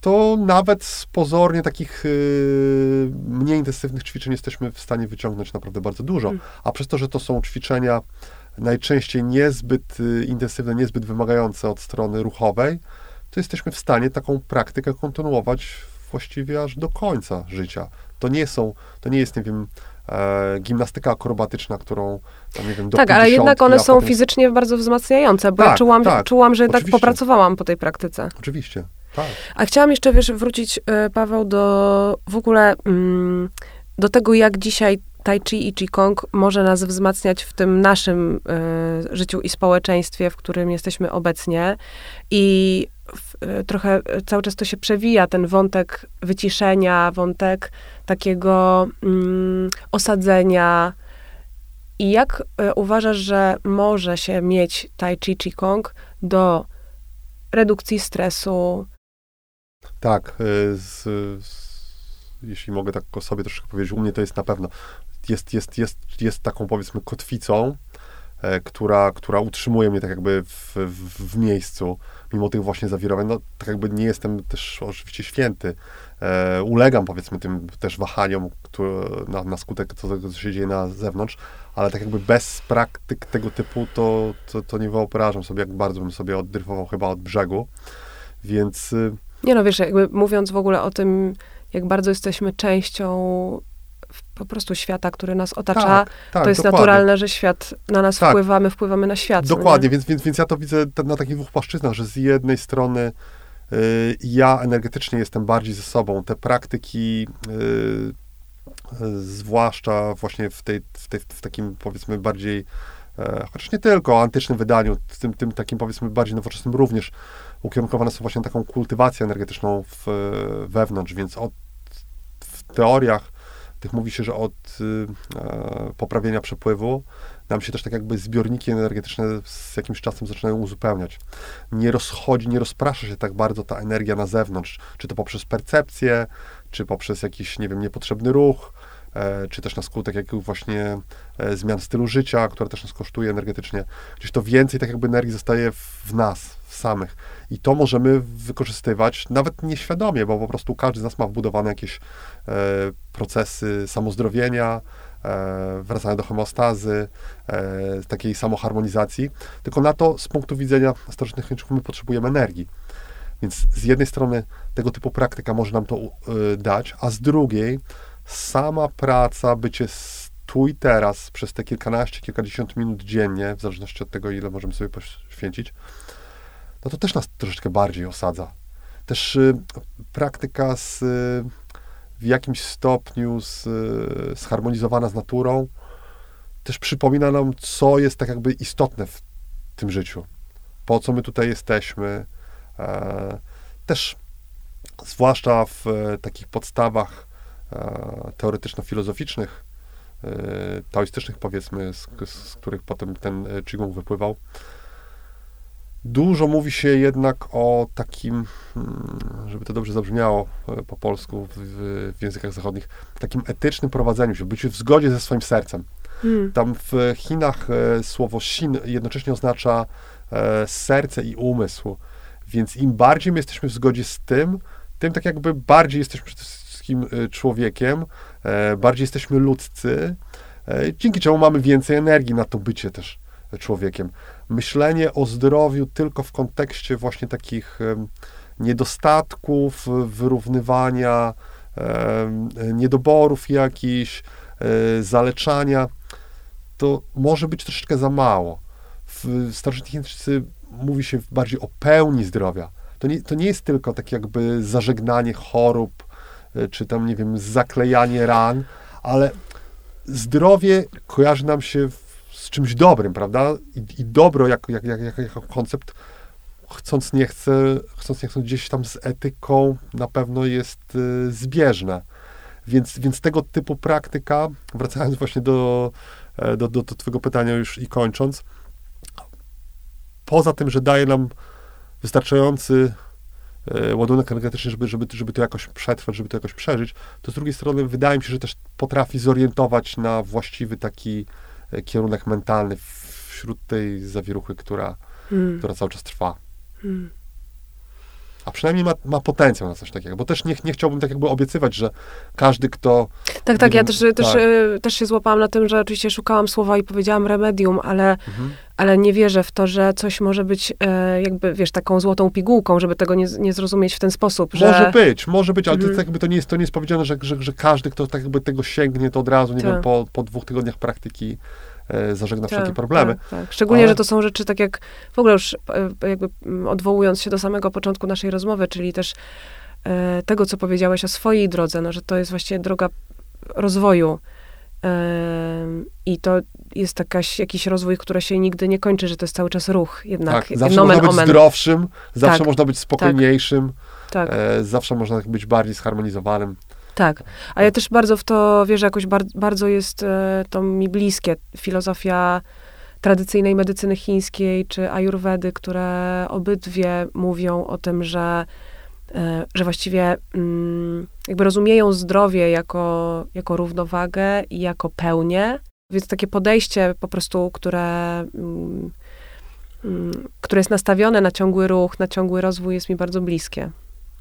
to nawet z pozornie takich y, mniej intensywnych ćwiczeń jesteśmy w stanie wyciągnąć naprawdę bardzo dużo. Mm. A przez to, że to są ćwiczenia najczęściej niezbyt y, intensywne, niezbyt wymagające od strony ruchowej, to jesteśmy w stanie taką praktykę kontynuować właściwie aż do końca życia. To nie są, to nie jest, nie wiem, e, gimnastyka akrobatyczna, którą, tam, nie wiem, do Tak, ale jednak 50, one są potem- fizycznie bardzo wzmacniające, bo ja Tak, czułam, tak, czułam, że jednak oczywiście. popracowałam po tej praktyce. Oczywiście, tak. A chciałam jeszcze, wiesz, wrócić, e, Paweł, do w ogóle mm, do tego, jak dzisiaj Tai Chi i Qigong może nas wzmacniać w tym naszym e, życiu i społeczeństwie, w którym jesteśmy obecnie. I e, trochę e, cały czas to się przewija, ten wątek wyciszenia, wątek takiego mm, osadzenia. I jak uważasz, że może się mieć Tai Chi Qigong do redukcji stresu, Tak, y, z, z, jeśli mogę tak o sobie troszkę powiedzieć, u mnie to jest na pewno, jest, jest, jest, jest taką powiedzmy kotwicą, e, która, która utrzymuje mnie tak jakby w, w, w miejscu, mimo tych właśnie zawirowań. No, tak jakby nie jestem też oczywiście święty. E, ulegam powiedzmy tym też wahaniom które, na, na skutek tego, co się dzieje na zewnątrz, ale tak jakby bez praktyk tego typu, to, to, to nie wyobrażam sobie, jak bardzo bym sobie oddryfował chyba od brzegu. Więc y, Nie no, wiesz, jakby mówiąc w ogóle o tym, jak bardzo jesteśmy częścią po prostu świata, który nas otacza, tak, tak, to jest dokładnie. naturalne, że świat na nas Tak. wpływa, my wpływamy na świat. no Dokładnie, nie? więc, więc, więc ja to widzę na takich dwóch płaszczyznach, że z jednej strony y, ja energetycznie jestem bardziej ze sobą. Te praktyki, y, y, zwłaszcza właśnie w, tej, w, tej, w takim powiedzmy bardziej, e, chociaż nie tylko antycznym wydaniu, tym, tym takim powiedzmy bardziej nowoczesnym również, ukierunkowane są właśnie na taką kultywację energetyczną w, wewnątrz, więc od, w teoriach tych mówi się, że od y, poprawienia przepływu nam się też tak jakby zbiorniki energetyczne z jakimś czasem zaczynają uzupełniać. Nie rozchodzi, nie rozprasza się tak bardzo ta energia na zewnątrz, czy to poprzez percepcję, czy poprzez jakiś, nie wiem, niepotrzebny ruch, e, czy też na skutek jakiegoś właśnie e, zmian stylu życia, które też nas kosztuje energetycznie. Gdzieś to więcej tak jakby energii zostaje w nas, w samych. I to możemy wykorzystywać nawet nieświadomie, bo po prostu każdy z nas ma wbudowane jakieś e, procesy samozdrowienia, e, wracania do homeostazy, e, takiej samoharmonizacji. Tylko na to z punktu widzenia starożytnych Chińczyków my potrzebujemy energii. Więc z jednej strony tego typu praktyka może nam to y, dać, a z drugiej sama praca, bycie tu i teraz przez te kilkanaście, kilkadziesiąt minut dziennie, w zależności od tego, ile możemy sobie poświęcić, no to też nas troszeczkę bardziej osadza. Też y, praktyka z, y, w jakimś stopniu z, y, zharmonizowana z naturą też przypomina nam, co jest tak jakby istotne w tym życiu. Po co my tutaj jesteśmy. E, też zwłaszcza w e, takich podstawach e, teoretyczno-filozoficznych, e, taoistycznych powiedzmy, z, z których potem ten e, Qigong wypływał, Dużo mówi się jednak o takim, hmm, żeby to dobrze zabrzmiało e, po polsku w, w językach zachodnich, takim etycznym prowadzeniu się, byciu w zgodzie ze swoim sercem. Hmm. Tam w Chinach e, słowo xin jednocześnie oznacza e, serce i umysł, więc im bardziej my jesteśmy w zgodzie z tym, tym tak jakby bardziej jesteśmy przede wszystkim człowiekiem, bardziej jesteśmy ludzcy, dzięki czemu mamy więcej energii na to bycie też człowiekiem myślenie o zdrowiu tylko w kontekście właśnie takich niedostatków, wyrównywania, niedoborów jakichś, e, zaleczania, to może być troszeczkę za mało. W starożytnej Chińczycy mówi się bardziej o pełni zdrowia. To nie, to nie jest tylko tak jakby zażegnanie chorób, e, czy tam, nie wiem, zaklejanie ran, ale zdrowie kojarzy nam się z czymś dobrym, prawda? I, i dobro jako, jak, jak, jak, jako koncept, chcąc nie, chce, chcąc nie chcąc, gdzieś tam z etyką na pewno jest y, zbieżne. Więc, więc tego typu praktyka, wracając właśnie do, e, do, do, do Twojego pytania już i kończąc, poza tym, że daje nam wystarczający e, ładunek energetyczny, żeby, żeby, żeby to jakoś przetrwać, żeby to jakoś przeżyć, to z drugiej strony wydaje mi się, że też potrafi zorientować na właściwy taki kierunek mentalny wśród tej zawieruchy, która, hmm. która cały czas trwa. Hmm. A przynajmniej ma, ma potencjał na coś takiego, bo też nie, nie chciałbym tak jakby obiecywać, że każdy, kto... Tak, tak, ja też, tak. Też, też się złapałam na tym, że oczywiście szukałam słowa i powiedziałam remedium, ale, mhm. ale nie wierzę w to, że coś może być e, jakby, wiesz, taką złotą pigułką, żeby tego nie, nie zrozumieć w ten sposób, że... Może być, może być, ale mhm. to, tak jakby to, nie jest, to nie jest powiedziane, że, że, że każdy, kto tak jakby tego sięgnie, to od razu, nie tak. wiem, po, po dwóch tygodniach praktyki zażegna tak, wszelkie problemy. Tak, tak. Szczególnie, Ale... że to są rzeczy, tak jak w ogóle już e, jakby odwołując się do samego początku naszej rozmowy, czyli też e, tego, co powiedziałeś o swojej drodze, no, że to jest właśnie droga rozwoju. I to jest jakaś, jakiś rozwój, który się nigdy nie kończy, że to jest cały czas ruch jednak. Tak, zawsze można być omen. zdrowszym, zawsze tak, można być spokojniejszym, tak, e, zawsze można być bardziej zharmonizowanym. Tak, a ja też bardzo w to wierzę, jakoś bar bardzo jest e, to mi bliskie. Filozofia tradycyjnej medycyny chińskiej czy ajurwedy, które obydwie mówią o tym, że, e, że właściwie mm, jakby rozumieją zdrowie jako, jako równowagę i jako pełnię. Więc takie podejście po prostu, które, mm, mm, które jest nastawione na ciągły ruch, na ciągły rozwój, jest mi bardzo bliskie.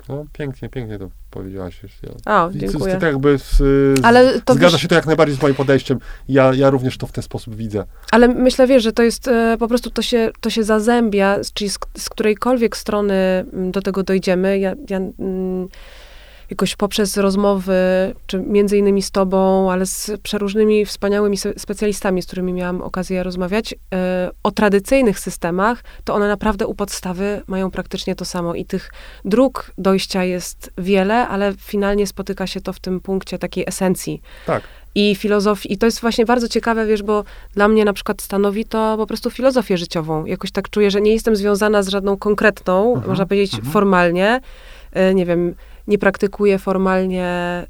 No, pięknie, pięknie to powiedziałaś. Ja, o, dziękuję. To, to jakby z, Ale to zgadza wiesz, się to jak najbardziej z moim podejściem. Ja, ja również to w ten sposób widzę. Ale myślę, wiesz, że to jest e, po prostu, to się, to się zazębia, czyli z, z którejkolwiek strony mm, do tego dojdziemy. Ja, ja mm, jakoś poprzez rozmowy, czy między innymi z tobą, ale z przeróżnymi wspaniałymi specjalistami, z którymi miałam okazję rozmawiać, e, o tradycyjnych systemach, to one naprawdę u podstawy mają praktycznie to samo i tych dróg dojścia jest wiele, ale finalnie spotyka się to w tym punkcie takiej esencji. Tak. I filozofii, i to jest właśnie bardzo ciekawe, wiesz, bo dla mnie na przykład stanowi to po prostu filozofię życiową. Jakoś tak czuję, że nie jestem związana z żadną konkretną, mhm, można powiedzieć mhm. formalnie, e, nie wiem, nie praktykuję formalnie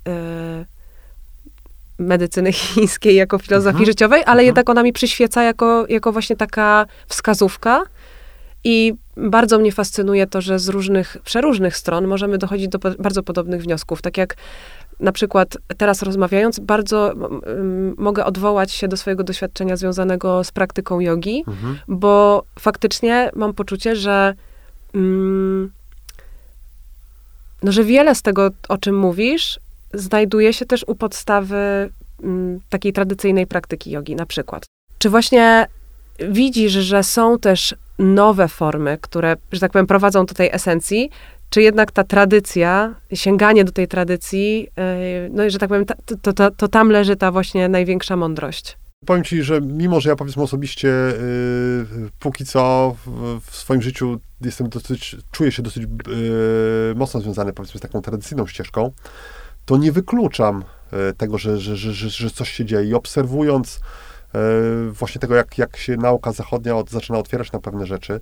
medycyny chińskiej jako filozofii Mhm. życiowej, ale Mhm. jednak ona mi przyświeca jako, jako właśnie taka wskazówka. I bardzo mnie fascynuje to, że z różnych, przeróżnych stron możemy dochodzić do bardzo podobnych wniosków. Tak jak na przykład teraz rozmawiając, bardzo mm, mogę odwołać się do swojego doświadczenia związanego z praktyką jogi, Mhm. bo faktycznie mam poczucie, że, mm, no, że wiele z tego, o czym mówisz, znajduje się też u podstawy mm, takiej tradycyjnej praktyki jogi, na przykład. Czy właśnie widzisz, że są też nowe formy, które, że tak powiem, prowadzą do tej esencji, czy jednak ta tradycja, sięganie do tej tradycji, yy, no i że tak powiem, to, to, to tam leży ta właśnie największa mądrość. Powiem ci, że mimo, że ja powiedzmy osobiście yy, póki co w, w swoim życiu jestem dosyć, czuję się dosyć yy, mocno związany powiedzmy z taką tradycyjną ścieżką, to nie wykluczam yy, tego, że, że, że, że, że coś się dzieje. I obserwując yy, właśnie tego, jak, jak się nauka zachodnia od, zaczyna otwierać na pewne rzeczy,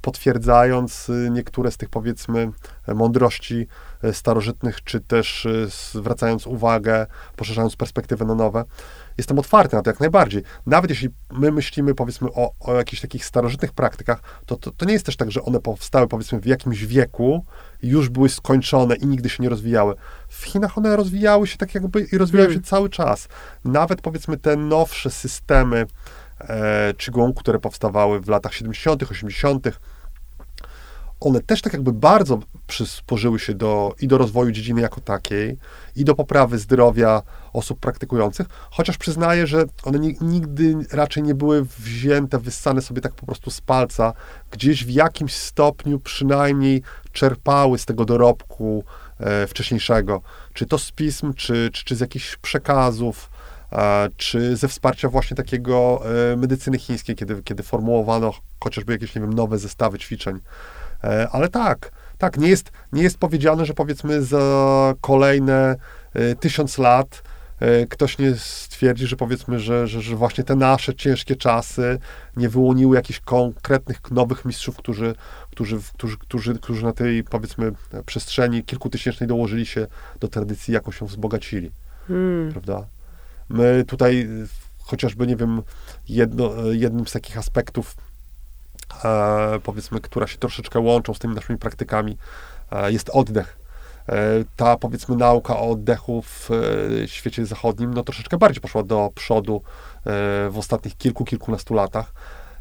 potwierdzając niektóre z tych powiedzmy mądrości starożytnych, czy też zwracając uwagę, poszerzając perspektywę na nowe, jestem otwarty na to jak najbardziej. Nawet jeśli my myślimy, powiedzmy, o, o jakichś takich starożytnych praktykach, to, to, to nie jest też tak, że one powstały, powiedzmy, w jakimś wieku już były skończone i nigdy się nie rozwijały. W Chinach one rozwijały się tak jakby i rozwijają Mm. się cały czas. Nawet, powiedzmy, te nowsze systemy e, Qigong, które powstawały w latach 70., 80., one też tak jakby bardzo przysporzyły się do, i do rozwoju dziedziny jako takiej, i do poprawy zdrowia osób praktykujących, chociaż przyznaję, że one ni- nigdy raczej nie były wzięte, wyssane sobie tak po prostu z palca, gdzieś w jakimś stopniu przynajmniej czerpały z tego dorobku e, wcześniejszego, czy to z pism, czy, czy, czy z jakichś przekazów, e, czy ze wsparcia właśnie takiego e, medycyny chińskiej, kiedy, kiedy formułowano chociażby jakieś, nie wiem, nowe zestawy ćwiczeń. E, Ale tak, tak, nie jest, nie jest powiedziane, że powiedzmy za kolejne e, tysiąc lat e, ktoś nie stwierdzi, że powiedzmy, że, że, że właśnie te nasze ciężkie czasy nie wyłoniły jakichś konkretnych nowych mistrzów, którzy, którzy, którzy, którzy, którzy na tej powiedzmy przestrzeni kilkutysięcznej dołożyli się do tradycji, jaką się wzbogacili Hmm. prawda? My tutaj chociażby, nie wiem, jedno, jednym z takich aspektów, powiedzmy, która się troszeczkę łączą z tymi naszymi praktykami, e, jest oddech. E, ta, powiedzmy, nauka o oddechu w e, świecie zachodnim, no troszeczkę bardziej poszła do przodu e, w ostatnich kilku, kilkunastu latach.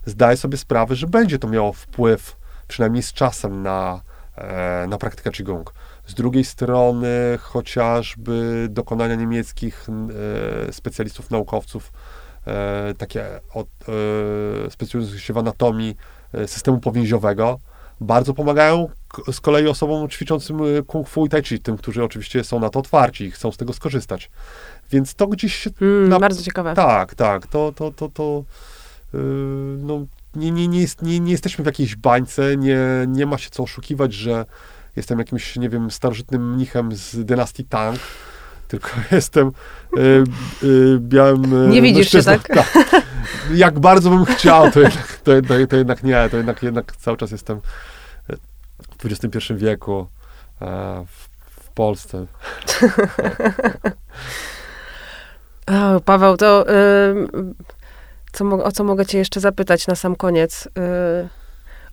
Zdaję sobie sprawę, że będzie to miało wpływ, przynajmniej z czasem, na, e, na praktykę Qigong. Z drugiej strony, chociażby dokonania niemieckich e, specjalistów, naukowców, e, takie od, e, specjalizujących się w anatomii e, systemu powięziowego, bardzo pomagają z kolei osobom ćwiczącym e, kung fu i tai chi, tym, którzy oczywiście są na to otwarci i chcą z tego skorzystać. Więc to gdzieś się Hmm, Na- bardzo ciekawe. tak, tak. To, to, to, to yy, no, nie, nie, nie, jest, nie, nie jesteśmy w jakiejś bańce, nie, nie ma się co oszukiwać, że jestem jakimś, nie wiem, starożytnym mnichem z dynastii Tang, tylko *laughs* jestem yy, yy, białym yy, Nie widzisz się, mężczyzną. tak? Jak bardzo bym chciał, to jednak, to, to, to jednak nie, to jednak, jednak cały czas jestem w XXI wieku e, w, w Polsce. *laughs* O, Paweł, to ym, co, o co mogę cię jeszcze zapytać na sam koniec? Y,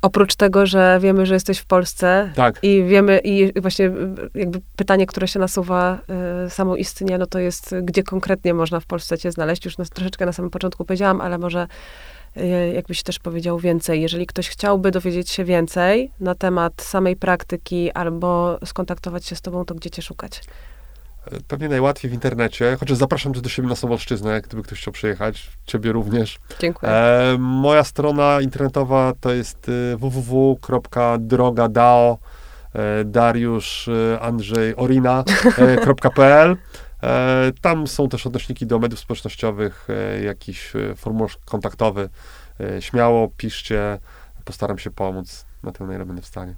oprócz tego, że wiemy, że jesteś w Polsce Tak. i wiemy, i właśnie y, jakby pytanie, które się nasuwa y, samoistnie, no to jest, gdzie konkretnie można w Polsce cię znaleźć? Już na, troszeczkę na samym początku powiedziałam, ale może y, jakbyś też powiedział więcej. Jeżeli ktoś chciałby dowiedzieć się więcej na temat samej praktyki albo skontaktować się z tobą, to gdzie cię szukać? Pewnie najłatwiej w internecie, chociaż zapraszam też do siebie na Sobolszczyznę, gdyby ktoś chciał przyjechać, ciebie również. Dziękuję. E, moja strona internetowa to jest y, www.drogadao e, Dariusz Andrzej Orina.pl e, Tam są też odnośniki do mediów społecznościowych, e, jakiś formularz kontaktowy. E, śmiało piszcie, postaram się pomóc na tyle, na ile będę w stanie.